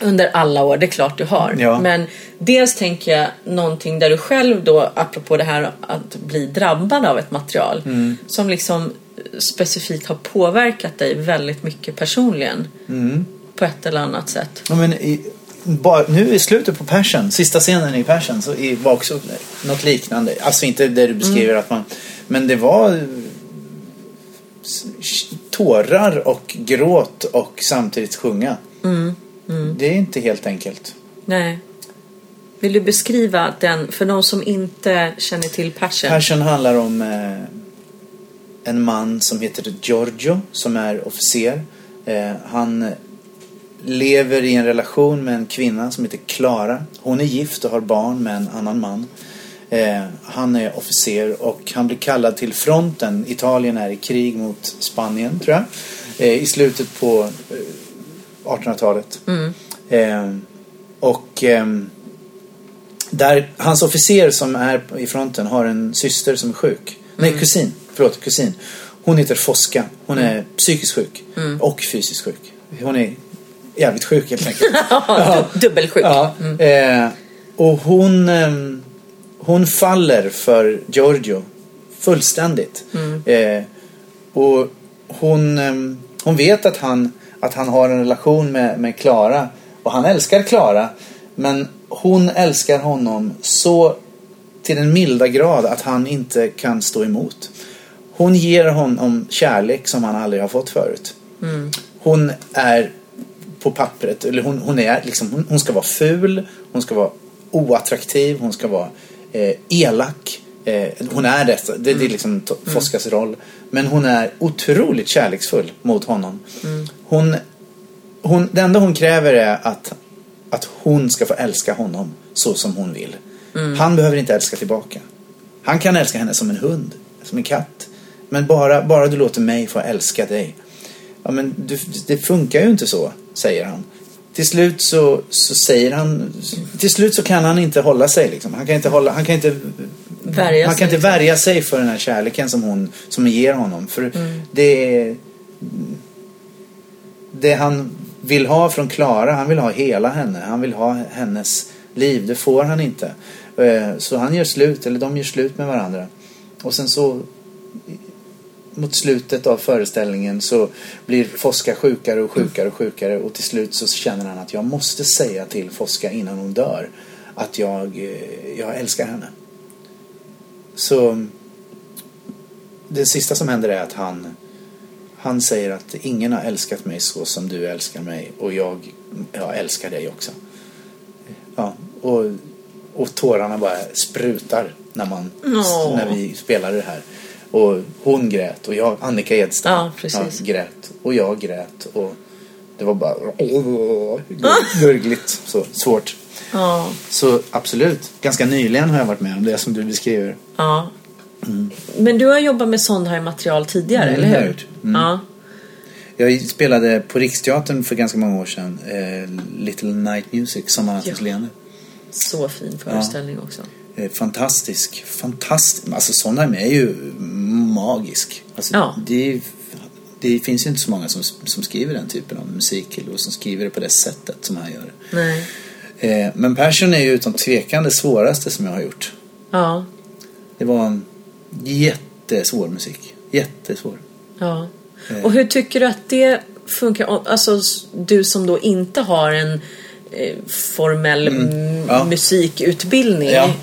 under alla år? Det är klart du har. Ja. Men dels tänker jag någonting där du själv då, apropå det här att bli drabbad av ett material. Mm. Som liksom specifikt har påverkat dig väldigt mycket personligen. Mm. På ett eller annat sätt. Ja, men i, bara, nu i slutet på Passion, sista scenen i Passion, så i- var också något liknande. Alltså inte det du beskriver att man... Men det var tårar och gråt och samtidigt sjunga. Det är inte helt enkelt. Nej. Vill du beskriva den, för de som inte känner till Passion? Passion handlar om eh, en man som heter Giorgio som är officer. Eh, han lever i en relation med en kvinna som heter Clara. Hon är gift och har barn med en annan man. Eh, han är officer och han blir kallad till fronten. Italien är i krig mot Spanien tror jag. Eh, I slutet på eh, 1800-talet. Eh, och ehm, där hans officer som är i fronten har en syster som är sjuk. Nej, kusin. Förlåt, kusin. Hon heter Fosca. Hon är psykiskt sjuk. Och fysiskt sjuk. Hon är jävligt sjuk helt enkelt. Ja, du- dubbelsjuk. Ja, eh, och hon, ehm, hon faller för Giorgio fullständigt. Eh, och hon, ehm, hon vet att han, att han har en relation med, med Clara. Och han älskar Clara. Men hon älskar honom så till den milda grad att han inte kan stå emot. Hon ger honom kärlek som han aldrig har fått förut. Hon är på pappret, eller hon, hon är liksom, hon, hon ska vara ful, hon ska vara oattraktiv, hon ska vara eh, elak. Eh, hon är det, det, det är liksom to- Foskas roll. Men hon är otroligt kärleksfull mot honom. Hon, hon, det enda hon kräver är att, att hon ska få älska honom så som hon vill. Han behöver inte älska tillbaka. Han kan älska henne som en hund, som en katt. Men bara, bara du låter mig få älska dig. Ja, men du, det funkar ju inte så, säger han. Till slut så, så säger han... Till slut så kan han inte hålla sig. Liksom. Han kan inte, hålla, han kan inte, Värja han sig, kan inte liksom. värja sig för den här kärleken som hon som ger honom. För Mm. det är... Det han vill ha från Klara, han vill ha hela henne. Han vill ha hennes liv. Det får han inte. Eh, Så han gör slut, eller de gör slut med varandra. Och sen så mot slutet av föreställningen så blir Fosca sjukare och sjukare och sjukare och till slut så känner han att jag måste säga till Fosca innan hon dör att jag, eh, jag älskar henne. Så det sista som händer är att han han säger att ingen har älskat mig så som du älskar mig och jag, jag älskar dig också. Ja, och, och tårarna bara sprutar när, man, när vi spelar det här. Och hon grät och jag, Annika Edström, Ja, precis. grät och jag grät och det var bara gurgligt, så svårt. Ja, Så absolut, ganska nyligen har jag varit med om det som du beskriver. ja. Men du har jobbat med sånt här material tidigare, Mm, eller hur? gjort. Mm. Ja. Jag spelade på Riksteatern för ganska många år sedan, eh, Little Night Music, Sommarnattens Ja. leende. Så fin föreställning också. Eh, fantastisk, fantastisk. Alltså Sondheim är ju magisk. Alltså, Ja. det, det finns ju inte så många som, som skriver den typen av musik och som skriver det på det sättet som han gör. Nej. Eh, men Passion är ju utan tvekan det svåraste som jag har gjort. Ja. Det var en jättesvår musik. Jättesvår. Ja. Eh. Och hur tycker du att det funkar? Alltså du som då inte har en formell Mm. ja. musikutbildning. Ja.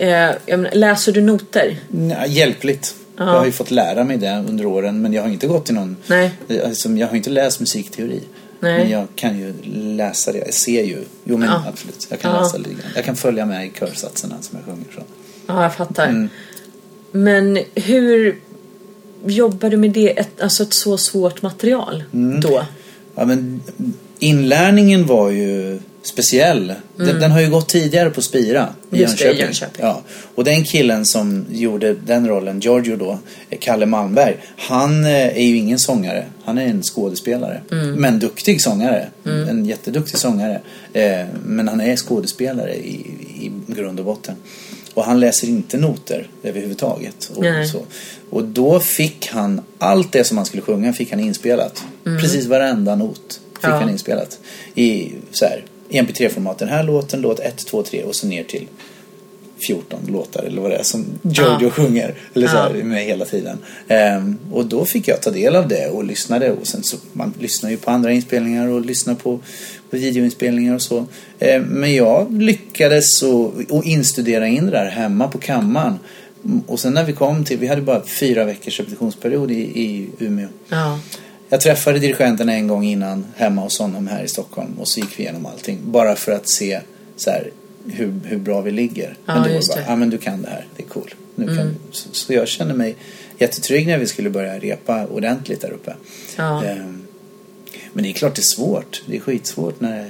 Eh, menar, läser du noter? Nej, hjälpligt. Ja. Jag har ju fått lära mig det under åren men jag har inte gått i någon... Nej. Alltså, jag har inte läst musikteori. Nej. Men jag kan ju läsa det. Jag ser ju. Jo men Ja. absolut. Jag kan Ja. läsa lite grann. Jag kan följa med i körsatserna som jag sjunger. Så. Ja, jag fattar. Mm. Men hur jobbar du med det, ett, alltså ett så svårt material Mm. då? Ja, men inlärningen var ju speciell. Den, den har ju gått tidigare på Spira i Mm. Just det, i Jönköping. Jönköping. Ja. Och den killen som gjorde den rollen, Giorgio då, Kalle Malmberg, han eh, är ju ingen sångare. Han är en skådespelare. Mm. Men duktig sångare. En jätteduktig sångare. Eh, men han är skådespelare i, i grund och botten. Och han läser inte noter överhuvudtaget. Och, Nej. så. och då fick han allt det som han skulle sjunga fick han inspelat. Precis varenda not fick Mm. Ja. han inspelat. I så här, mp3-format. Den här låten, låt 1, 2, 3 och så ner till 14 låtar eller vad det är som Jojo Ja. sjunger. Eller så här, Ja. med hela tiden. Ehm, och då fick jag ta del av det och lyssnade. Och sen så, man lyssnar ju på andra inspelningar och lyssnar på, på videoinspelningar och så. Ehm, men jag lyckades och, och instudera in det där hemma på kammaren. Mm, Och sen när vi kom till, vi hade bara fyra veckors repetitionsperiod i, i Umeå. Ja. Jag träffade dirigenten en gång innan hemma hos honom här i Stockholm och så gick vi igenom allting. Bara för att se så här, hur, hur bra vi ligger. Ja, men det var bara. Mm. ja men du kan det här, det är cool. Nu kan, så, så jag kände mig jättetrygg när vi skulle börja repa ordentligt där uppe. Ja. Ehm, men det är klart det är svårt. Det är skitsvårt när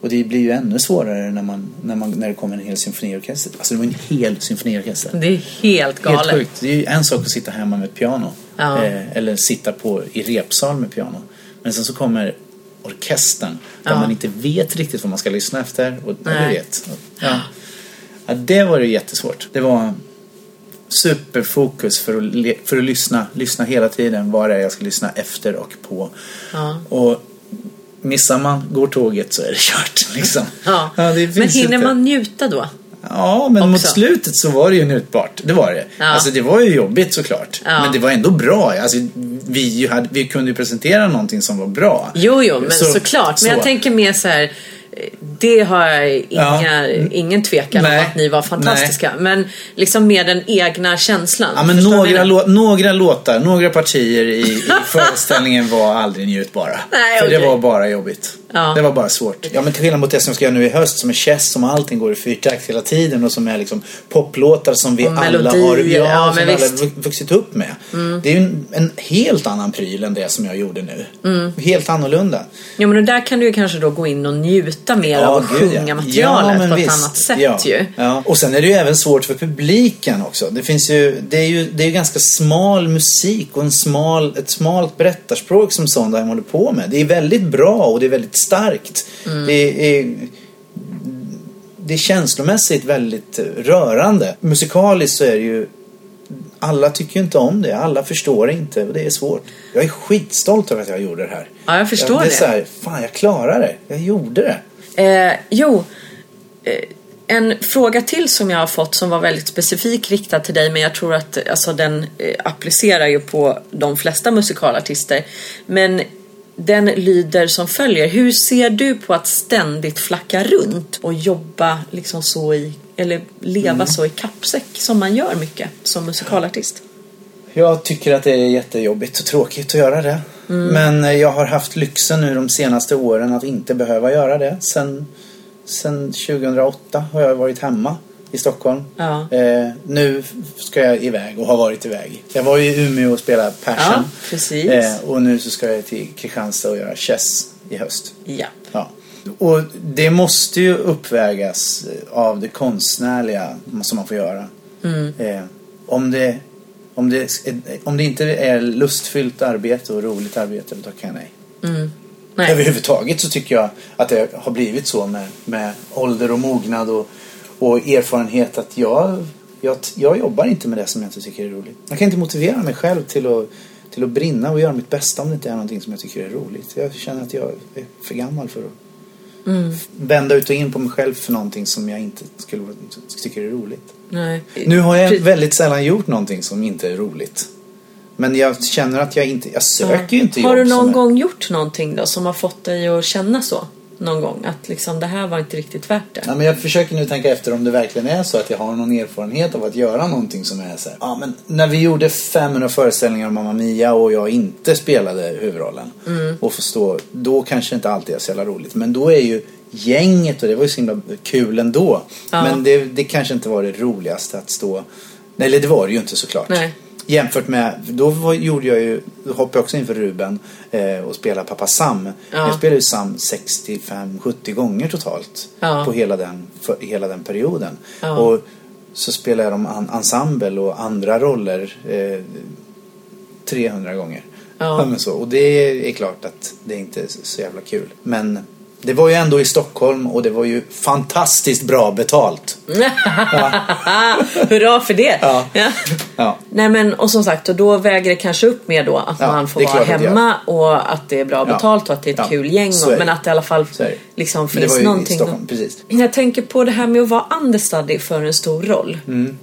och det blir ju ännu svårare när, man, när, man, när det kommer en hel symfoniorkester. Alltså det var en hel symfoniorkester. Det är helt galet. Helt sjukt. Det är ju en sak att sitta hemma med ett piano. Ja. Eh, eller sitta på, i repsal med piano. Men sen så kommer orkestern. Där Ja. man inte vet riktigt vad man ska lyssna efter. Och Nej. vet. Ja. ja, det var ju jättesvårt. Det var superfokus för att, för att lyssna. Lyssna hela tiden vad det är jag ska lyssna efter och på. Och missar man, går tåget så är det kört. Liksom. Ja. det Men hinner inte- man njuta då? Ja, men mot Också. slutet så var det ju njutbart. Det var det. Ja. Alltså det var ju jobbigt såklart. Ja. Men det var ändå bra. Alltså, vi, hade, vi kunde ju presentera någonting som var bra. Jo, jo, men Så- såklart. Men så. jag tänker mer så här. Det har jag inga, Ja. ingen tvekan Nej. om att ni var fantastiska. Men liksom med den egna känslan. Ja, men några, lå- några låtar, några partier i, i föreställningen var aldrig njutbara. Nej, För det okej. var bara jobbigt. Ja. Det var bara svårt. Ja, men till skillnad mot det som jag ska göra nu i höst som är chess, som allting går i fyrtakt hela tiden och som är liksom poplåtar som vi Och alla har, melodier, ja, som alla. Mm. vuxit upp med. Det är ju en, en helt annan pryl än det som jag gjorde nu. Mm. Helt annorlunda. Ja, men där kan du ju kanske då gå in och njuta mer av att gud, sjunga materialet men på ett visst. annat sätt ja. ju. Ja. Och sen är det ju även svårt för publiken också. Det finns ju, det är ju, det är ju ganska smal musik och en smal, ett smalt berättarspråk som Sondheim håller på med. Det är väldigt bra och det är väldigt starkt. Mm. Det är, det är känslomässigt väldigt rörande. Musikaliskt så är det ju alla tycker inte om det, alla förstår det inte och det är svårt. Jag är skitstolt över att jag gjorde det här. Ja, jag förstår det. är det. Så här, fan jag klarade det. Jag gjorde det. Eh, jo, eh, en fråga till som jag har fått som var väldigt specifik riktad till dig men jag tror att alltså, den eh, applicerar ju på de flesta musikalartister. Men den lyder som följer. Hur ser du på att ständigt flacka runt och jobba liksom så i, eller leva Mm. så i kappsäck som man gör mycket som musikalartist? Jag tycker att det är jättejobbigt och tråkigt att göra det. Mm. Men eh, jag har haft lyxen nu de senaste åren att inte behöva göra det. Sen, sen 2008 har jag varit hemma i Stockholm. Ja. Eh, nu ska jag iväg och har varit iväg. Jag var ju i Umeå och spelade Passion. Ja, precis. Eh, och nu så ska jag till Kristianstad och göra Chess i höst. Ja. Ja. Och det måste ju uppvägas av det konstnärliga som man får göra. Mm. Eh, om, det, om, det, om det inte är lustfyllt arbete och roligt arbete, då tackar jag nej. Nej. Överhuvudtaget så tycker jag att det har blivit så med, med ålder och mognad och, och erfarenhet att jag, jag, jag jobbar inte med det som jag inte tycker är roligt. Jag kan inte motivera mig själv till att, till att brinna och göra mitt bästa om det inte är någonting som jag tycker är roligt. Jag känner att jag är för gammal för att vända ut och in på mig själv för någonting som jag inte skulle tycka är roligt. Nej. Nu har jag väldigt sällan gjort någonting som inte är roligt. Men jag känner att jag inte, jag söker ju inte Har jobb du någon som är- gång gjort någonting då som har fått dig att känna så? Någon gång? Att liksom det här var inte riktigt värt det? Ja, men jag försöker nu tänka efter om det verkligen är så att jag har någon erfarenhet av att göra någonting som är så här. Ja, men när vi gjorde 500 föreställningar om Mamma Mia och jag inte spelade huvudrollen och får stå, då kanske inte alltid är så jävla roligt. Men då är ju gänget och det var ju så himla kul ändå. Ja. Men det, det kanske inte var det roligaste att stå, nej eller det var det ju inte såklart. Nej. Jämfört med, då var, gjorde jag ju, hoppade jag också inför Ruben eh, och spelade pappa Sam. Ja. Jag spelade ju Sam 65-70 gånger totalt Ja. på hela den, för, hela den perioden. Ja. Och så spelade jag de an, ensemble och andra roller eh, 300 gånger. Ja. men så. Och det är klart att det inte är så jävla kul. Men det var ju ändå i Stockholm och det var ju fantastiskt bra betalt. Hurra för det! Ja. Ja. Nej men och som sagt och då väger det kanske upp mer då att Ja, man får det vara det hemma och att det är bra Ja. betalt och att det är ett Ja, kul gäng. Och, det. men att det i alla fall det. liksom Men det finns ju i någonting. Stockholm, precis. Jag tänker på det här med att vara understudy för en stor roll. Mm.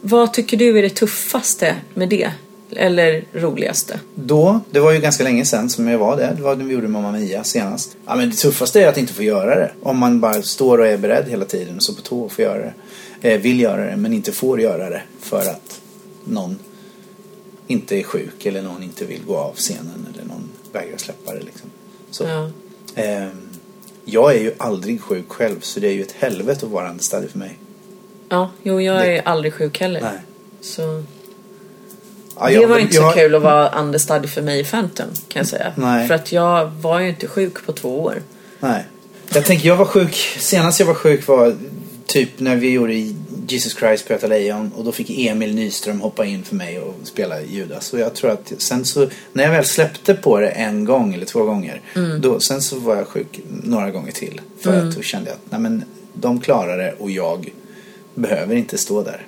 Vad tycker du är det tuffaste med det? Eller roligaste? Då, det var ju ganska länge sedan som jag var där. Det var när vi gjorde Mamma Mia senast. Ja, men det tuffaste är att inte få göra det. Om man bara står och är beredd hela tiden och så på tå och får göra det. Eh, vill göra det men inte får göra det för att någon inte är sjuk eller någon inte vill gå av scenen eller någon vägrar släppa det liksom. Så. Ja. Ehm, jag är ju aldrig sjuk själv så det är ju ett helvete att vara understudy för mig. Ja, jo jag Det- är aldrig sjuk heller. Nej. Så Ja, det jag- var inte jag- så kul att vara understudy för mig i Phantom kan jag säga. Nej. För att jag var ju inte sjuk på två år. Nej. Jag tänker, jag var sjuk, senast jag var sjuk var typ när vi gjorde Jesus Christ på Göta Lejon och då fick Emil Nyström hoppa in för mig och spela Judas. Och jag tror att sen så, när jag väl släppte på det en gång eller två gånger, då, sen så var jag sjuk några gånger till. För att då kände jag att, nej men, de klarar det och jag behöver inte stå där.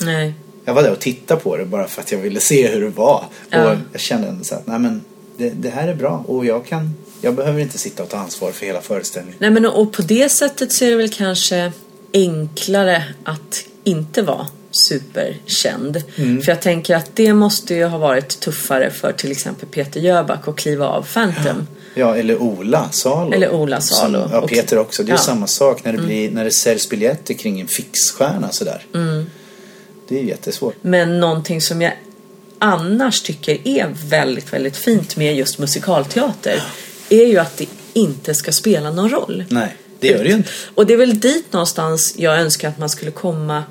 Nej. Jag var där och tittade på det bara för att jag ville se hur det var. Ja. Och jag kände ändå så att, nej men, det, det här är bra och jag kan, jag behöver inte sitta och ta ansvar för hela föreställningen. Nej men och på det sättet så är det väl kanske enklare att inte vara superkänd. Mm. För jag tänker att det måste ju ha varit tuffare för till exempel Peter Jöback att kliva av Phantom. Ja, eller Ola Salo. Eller Ola Salo. Som, ja, Peter också. Det är ja. Mm. samma sak när det, blir, när det säljs biljetter kring en fixstjärna sådär. Det är jättesvårt. Men någonting som jag annars tycker är väldigt, väldigt fint med just musikalteater är ju att det inte ska spela någon roll. Nej, det gör det ju inte. Och det är väl dit någonstans jag önskar att man skulle komma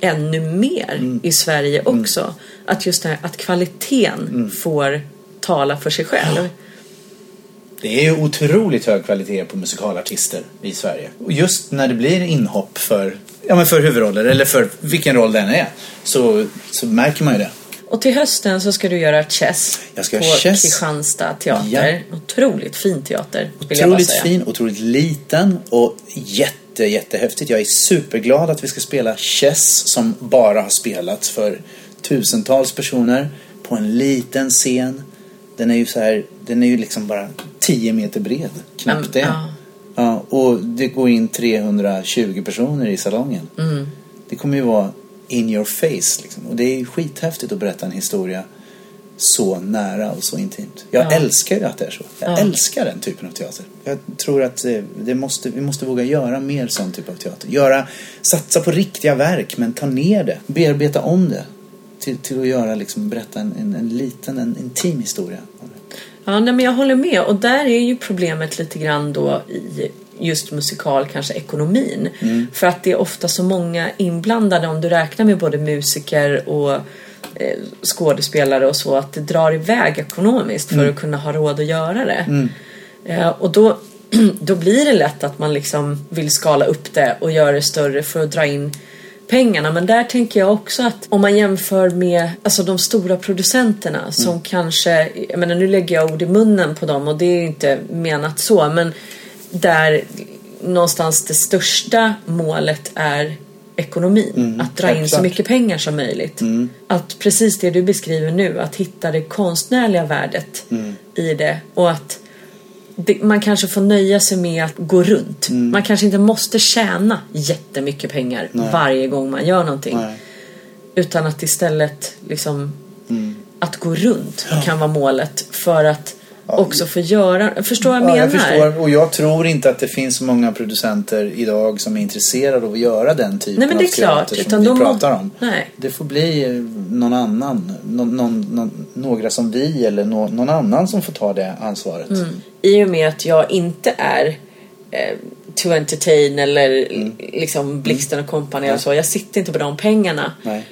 ännu mer Mm. i Sverige också. Att just det här att kvaliteten Mm. får tala för sig själv. Det är ju otroligt hög kvalitet på musikalartister i Sverige. Och just när det blir inhopp för, ja, men för huvudroller eller för vilken roll den är så, så märker man ju det. Och till hösten så ska du göra Chess Jag ska på Chess. Kristianstad teater. Otroligt fin teater Otroligt fin, otroligt liten och jätte, jättehäftigt. Jag är superglad att vi ska spela Chess som bara har spelats för tusentals personer på en liten scen. Den är ju så här, den är ju liksom bara 10 meter bred, knappt Mm, det. ja. Ja, och det går in 320 personer i salongen. Mm. Det kommer ju vara in your face liksom. Och det är skithäftigt att berätta en historia så nära och så intimt. Jag Ja. älskar ju att det är så. Jag Ja. älskar den typen av teater. Jag tror att eh, det måste, vi måste våga göra mer sån typ av teater. Göra, satsa på riktiga verk men ta ner det. Bearbeta om det. Till, till att göra liksom, berätta en, en, en liten, en intim historia. Ja, nej, men jag håller med. Och där är ju problemet lite grann då i just musikal, kanske ekonomin. Mm. För att det är ofta så många inblandade om du räknar med både musiker och eh, skådespelare och så att det drar iväg ekonomiskt för Mm. att kunna ha råd att göra det. Eh, och då, då blir det lätt att man liksom vill skala upp det och göra det större för att dra in pengarna. Men där tänker jag också att om man jämför med alltså de stora producenterna som kanske, jag menar nu lägger jag ord i munnen på dem och det är inte menat så men där någonstans det största målet är ekonomin. att dra in så självklart. mycket pengar som möjligt. Att precis det du beskriver nu, att hitta det konstnärliga värdet i det och att man kanske får nöja sig med att gå runt. Mm. Man kanske inte måste tjäna jättemycket pengar varje gång man gör någonting. Nej. Utan att istället liksom Mm. att gå runt kan vara målet för att också få göra, förstå vad jag Ja, menar? jag förstår. Och jag tror inte att det finns så många producenter idag som är intresserade av att göra den typen Nej, men det är av teater klart, som vi pratar om. Nej. Det får bli eh, någon annan, någon, någon, någon, några som vi eller nå, någon annan som får ta det ansvaret. Mm. I och med att jag inte är eh, to entertain eller Mm. liksom Blixten och kompani eller så. Jag sitter inte på de pengarna. Nej.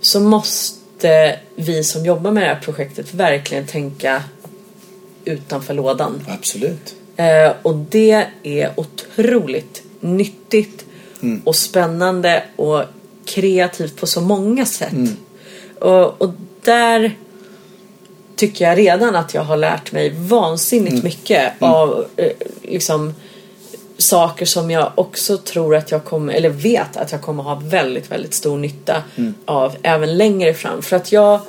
Så måste vi som jobbar med det här projektet verkligen tänka utanför lådan. Absolut. Eh, och det är otroligt nyttigt Mm. och spännande och kreativt på så många sätt. Mm. Och, och där tycker jag redan att jag har lärt mig vansinnigt Mm. mycket av eh, liksom saker som jag också tror att jag kommer, eller vet att jag kommer ha väldigt, väldigt stor nytta Mm. av även längre fram. För att jag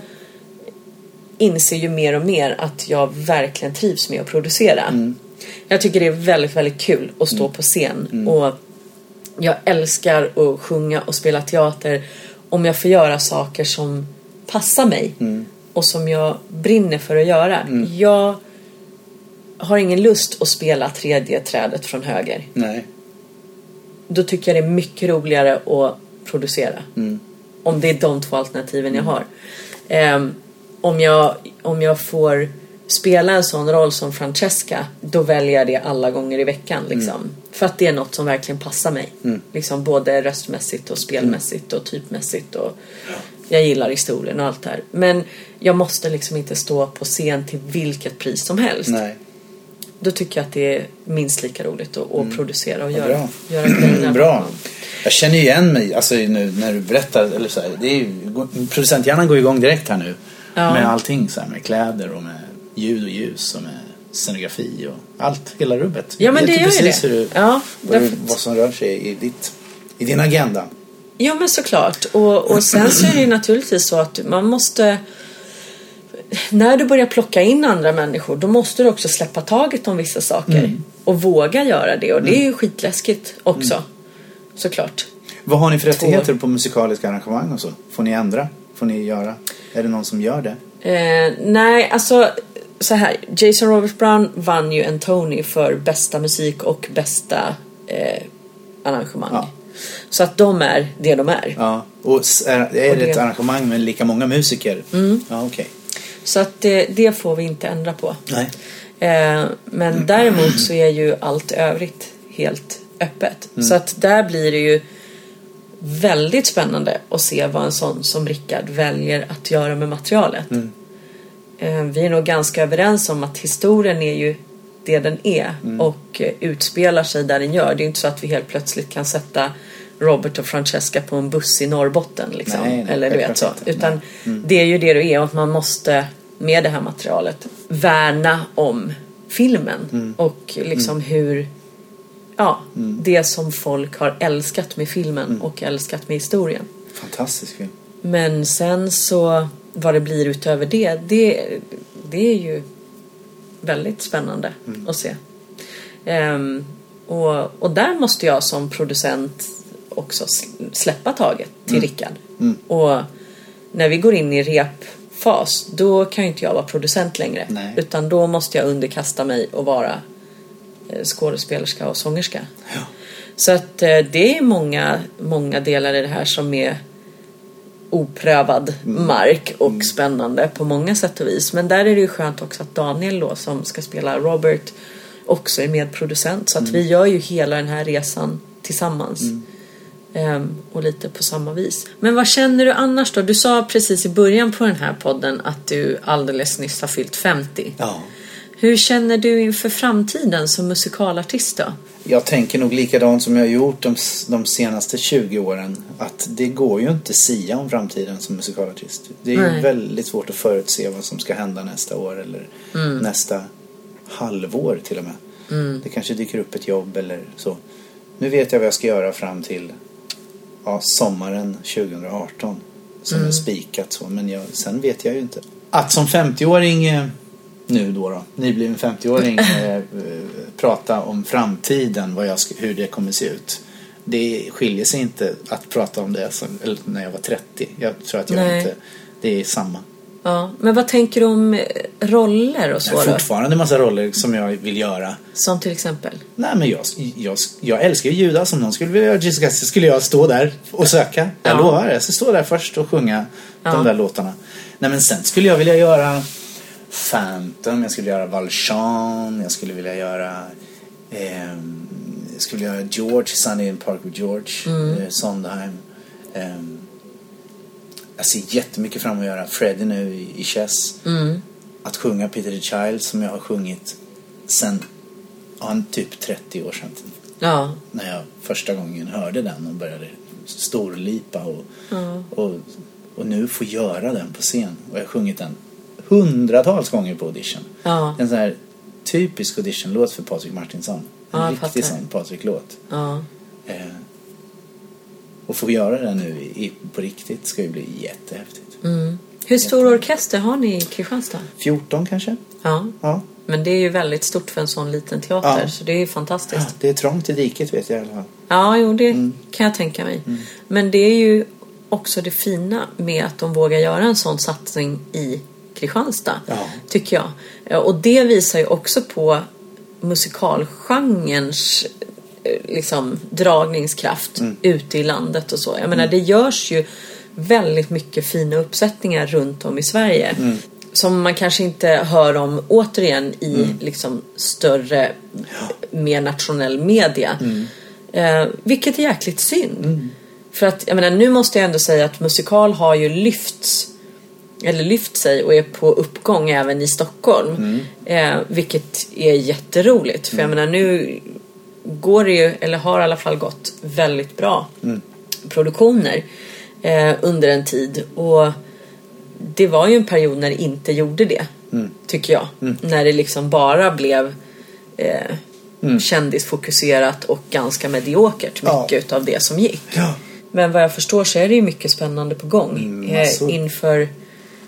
inser ju mer och mer att jag verkligen trivs med att producera. Mm. Jag tycker det är väldigt, väldigt kul att stå på scen. Mm. Och jag älskar att sjunga och spela teater om jag får göra saker som passar mig Mm. och som jag brinner för att göra. Jag har ingen lust att spela tredje trädet från höger. Nej. Då tycker jag det är mycket roligare att producera. Mm. Om det är de två alternativen jag har. Ehm, om, jag, om jag får spela en sån roll som Francesca, då väljer jag det alla gånger i veckan. Liksom. För att det är något som verkligen passar mig. Liksom både röstmässigt och spelmässigt och typmässigt. Och jag gillar historien och allt det här. Men jag måste liksom inte stå på scen till vilket pris som helst. Nej. Då tycker jag att det är minst lika roligt att, att producera och göra, bra. göra Bra. Jag känner ju igen mig, alltså nu när du berättar, eller så här, det är ju, producenthjärnan går igång direkt här nu. Ja. Med allting så här, med kläder och med ljud och ljus och med scenografi och allt, hela rubbet. Ja, men det du gör ju precis det. Hur du, Ja, därför- vad som rör sig i, ditt, i din agenda. Ja men såklart. Och, och sen så är det ju naturligtvis så att man måste när du börjar plocka in andra människor då måste du också släppa taget om vissa saker. Mm. Och våga göra det. Och det är ju skitläskigt också. Mm. Såklart. Vad har ni för rättigheter på musikaliska arrangemang och så? Får ni ändra? Får ni göra? Är det någon som gör det? Eh, nej, alltså så här. Jason Robert Brown vann ju en Tony för bästa musik och bästa eh, arrangemang. Ja. Så att de är det de är. Ja. Och är, är Och det Mm. ett arrangemang med lika många musiker? Ja, okej. Så att det, det får vi inte ändra på. Nej. Eh, men däremot så är ju allt övrigt helt öppet. Mm. Så att där blir det ju väldigt spännande att se vad en sån som Rickard väljer att göra med materialet. Mm. Eh, vi är nog ganska överens om att historien är ju det den är Mm. och eh, utspelar sig där den gör. Det är inte så att vi helt plötsligt kan sätta Robert och Francesca på en buss i Norrbotten liksom. Nej, nej, Eller du vet så. inte. Utan det är ju det det är och att man måste med det här materialet värna om filmen Mm. och liksom hur ja, Mm. det som folk har älskat med filmen och älskat med historien. Fantastisk film. Men sen så vad det blir utöver det, det, det är ju väldigt spännande att se. Ehm, och, och där måste jag som producent också sl- släppa taget till Rickard. Och när vi går in i repfas, då kan ju inte jag vara producent längre. Nej. Utan då måste jag underkasta mig och vara skådespelerska och sångerska. Ja. Så att eh, det är många, många delar i det här som är oprövad mark och spännande på många sätt och vis. Men där är det ju skönt också att Daniel då som ska spela Robert också är medproducent. Så att vi gör ju hela den här resan tillsammans. Ehm, och lite på samma vis. Men vad känner du annars då? Du sa precis i början på den här podden att du alldeles nyss har fyllt 50. Ja. Hur känner du inför framtiden som musikalartist då? Jag tänker nog likadant som jag har gjort de, de senaste 20 åren. Att det går ju inte sia om framtiden som musikalartist. Det är ju Nej. väldigt svårt att förutse vad som ska hända nästa år eller Mm. nästa halvår till och med. Det kanske dyker upp ett jobb eller så. Nu vet jag vad jag ska göra fram till ja, sommaren 2018. Som Mm. är spikat så. Men jag, sen vet jag ju inte. Att som 50-åring eh, nu då, då nybliven 50-åring, eh, prata om framtiden, vad jag, hur det kommer se ut. Det skiljer sig inte att prata om det som, eller när jag var 30. Jag tror att jag Nej. inte... Det är samma. Ja, men vad tänker du om eh, roller och så har då? fortfarande massa roller som jag vill göra. Som till exempel? Nej men jag, jag, jag älskar ju Judas. Om någon skulle vilja göra Jessica så skulle jag stå där och söka. Jag Ja. lovar. Jag ska stå där först och sjunga Ja. de där låtarna. Nej men sen skulle jag vilja göra Phantom, jag skulle göra Valjean, jag skulle vilja göra ehm, jag skulle vilja göra George, Sunny in Park with George, eh, Sondheim. Ehm, jag ser jättemycket fram emot att göra Freddie nu i, i Chess. Mm. Att sjunga Peter the Child som jag har sjungit sen ja, typ 30 år sedan. Ja. När jag första gången hörde den och började storlipa och, och, och nu får göra den på scen. Och jag har sjungit den hundratals gånger på audition. Ja. En sån här typisk auditionlåt för Patrik Martinsson. En Ja, riktig sån Patrik-låt. Ja. Eh, och få göra den nu i, på riktigt ska ju bli jättehäftigt. Mm. Hur stor orkester har ni i Kristianstad? 14 kanske? Ja. Ja. Men det är ju väldigt stort för en sån liten teater, Ja. så det är ju fantastiskt. ja. Det är trångt i diket vet jag i alla fall. Ja, jo, det Mm. kan jag tänka mig. Men det är ju också det fina med att de vågar göra en sån satsning i Kristianstad, Ja. tycker jag. Eh, Och det visar ju också på musikalgenrens eh, liksom, dragningskraft Mm. ute i landet och så. Jag menar, det görs ju väldigt mycket fina uppsättningar runt om i Sverige. Mm. Som man kanske inte hör om återigen i Mm. liksom större, mer nationell media. Eh, vilket är jäkligt synd. För att, jag menar, nu måste jag ändå säga att musikal har ju lyfts eller lyft sig och är på uppgång även i Stockholm. Eh, vilket är jätteroligt. För jag menar nu går det ju, eller har i alla fall gått väldigt bra produktioner eh, under en tid. Och det var ju en period när det inte gjorde det. Tycker jag. När det liksom bara blev eh, kändisfokuserat och ganska mediokert Ja. mycket utav det som gick. Ja. Men vad jag förstår så är det ju mycket spännande på gång Mm, eh, massor. inför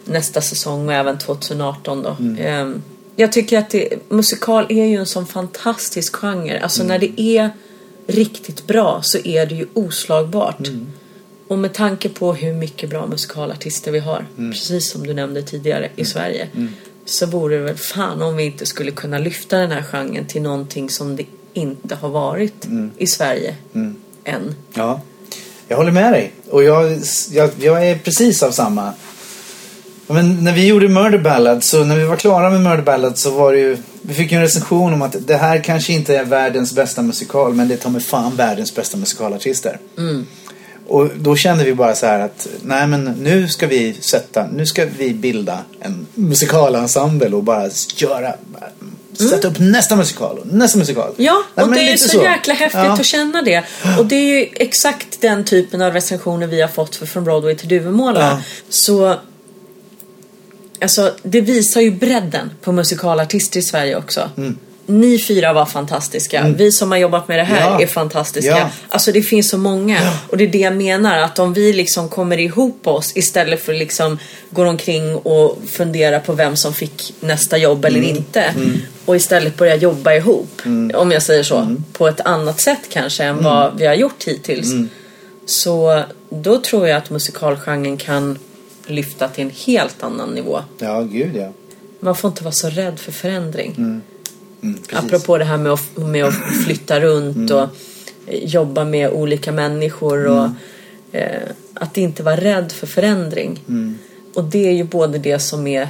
nästa säsong och även 2018 då. Mm. Eh, jag tycker att det, musikal är ju en sån fantastisk genre. Alltså Mm. när det är riktigt bra så är det ju oslagbart. Mm. Och med tanke på hur mycket bra musikalartister vi har, Mm. precis som du nämnde tidigare, i Sverige. Så vore det väl fan om vi inte skulle kunna lyfta den här genren till någonting som det inte har varit Mm. i Sverige än. Ja, jag håller med dig. Och jag, jag, jag är precis av samma. Men när vi gjorde Murder Ballad, så när vi var klara med Murder Ballad så var det ju Vi fick ju en recension om att det här kanske inte är världens bästa musikal men det tar med fan världens bästa musikalartister. Och då kände vi bara så här att nej men nu ska vi sätta, nu ska vi bilda en musikalensemble och bara göra Sätta upp nästa musikal och nästa musikal. Ja, Nej, och det är ju lite så, jäkla häftigt Ja. att känna det. Och det är ju exakt den typen av recensioner vi har fått för Från Broadway till Duvemåla. Ja. Så Alltså, det visar ju bredden på musikalartister i Sverige också. Mm. Ni fyra var fantastiska. Vi som har jobbat med det här Ja. är fantastiska. Ja. Alltså det finns så många. Och det är det jag menar. Att om vi liksom kommer ihop oss istället för liksom går omkring och fundera på vem som fick nästa jobb eller Mm. inte. Och istället börja jobba ihop. Om jag säger så. På ett annat sätt kanske än vad vi har gjort hittills. Så då tror jag att musikalgenren kan lyfta till en helt annan nivå. Ja, gud ja. Man får inte vara så rädd för förändring. Mm, precis. Apropå det här med att, med att flytta runt och eh, jobba med olika människor och eh, att inte vara rädd för förändring. Och det är ju både det som är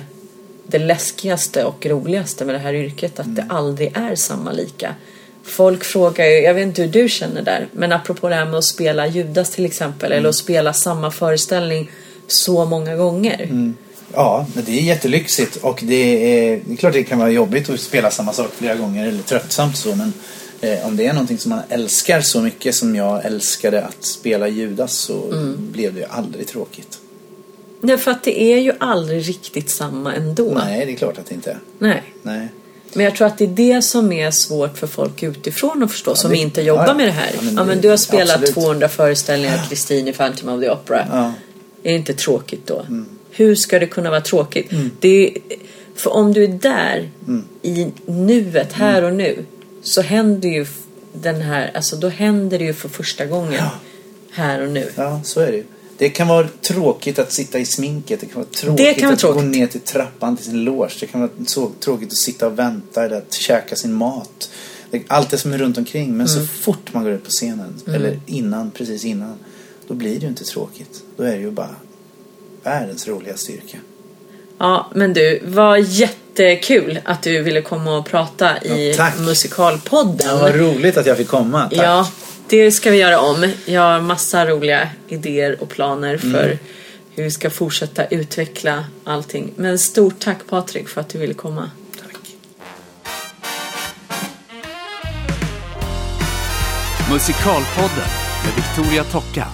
det läskigaste och roligaste med det här yrket, att det aldrig är samma lika. Folk frågar ju, jag vet inte hur du känner där, men apropå det här med att spela Judas till exempel, eller att spela samma föreställning så många gånger. Ja, men det är jättelyxigt och det är, det är klart det kan vara jobbigt att spela samma sak flera gånger eller tröttsamt så men eh, om det är någonting som man älskar så mycket som jag älskade att spela Judas så blev det ju aldrig tråkigt. Därför att det är ju aldrig riktigt samma ändå. Nej, det är klart att det inte är. Nej. Nej. Men jag tror att det är det som är svårt för folk utifrån att förstå som det- inte jobbar ja, med det här. ja, Ja, men men, det- du har spelat absolut. 200 föreställningar Kristin i Phantom of the Opera. Är det inte tråkigt då? Mm. Hur ska det kunna vara tråkigt? Det är, För om du är där Mm. i nuet, här och nu, så händer ju den här, alltså då händer det ju för första gången. Ja. Här och nu. Ja, så är det ju. Det kan vara tråkigt att sitta i sminket. Det kan vara tråkigt kan vara att gå tråkigt. ner till trappan till sin loge. Det kan vara så tråkigt att sitta och vänta eller att käka sin mat. Allt det som är runt omkring. Men så Mm. fort man går ut på scenen, eller innan, precis innan, då blir det ju inte tråkigt. Då är det ju bara världens roliga styrka. Ja, men du, vad jättekul att du ville komma och prata i Ja, tack. Musikalpodden. Ja, vad roligt att jag fick komma. Tack. Ja, det ska vi göra om. Jag har massa roliga idéer och planer för Mm. hur vi ska fortsätta utveckla allting. Men stort tack Patrik för att du ville komma. Tack. Musikalpodden med Victoria Tocka.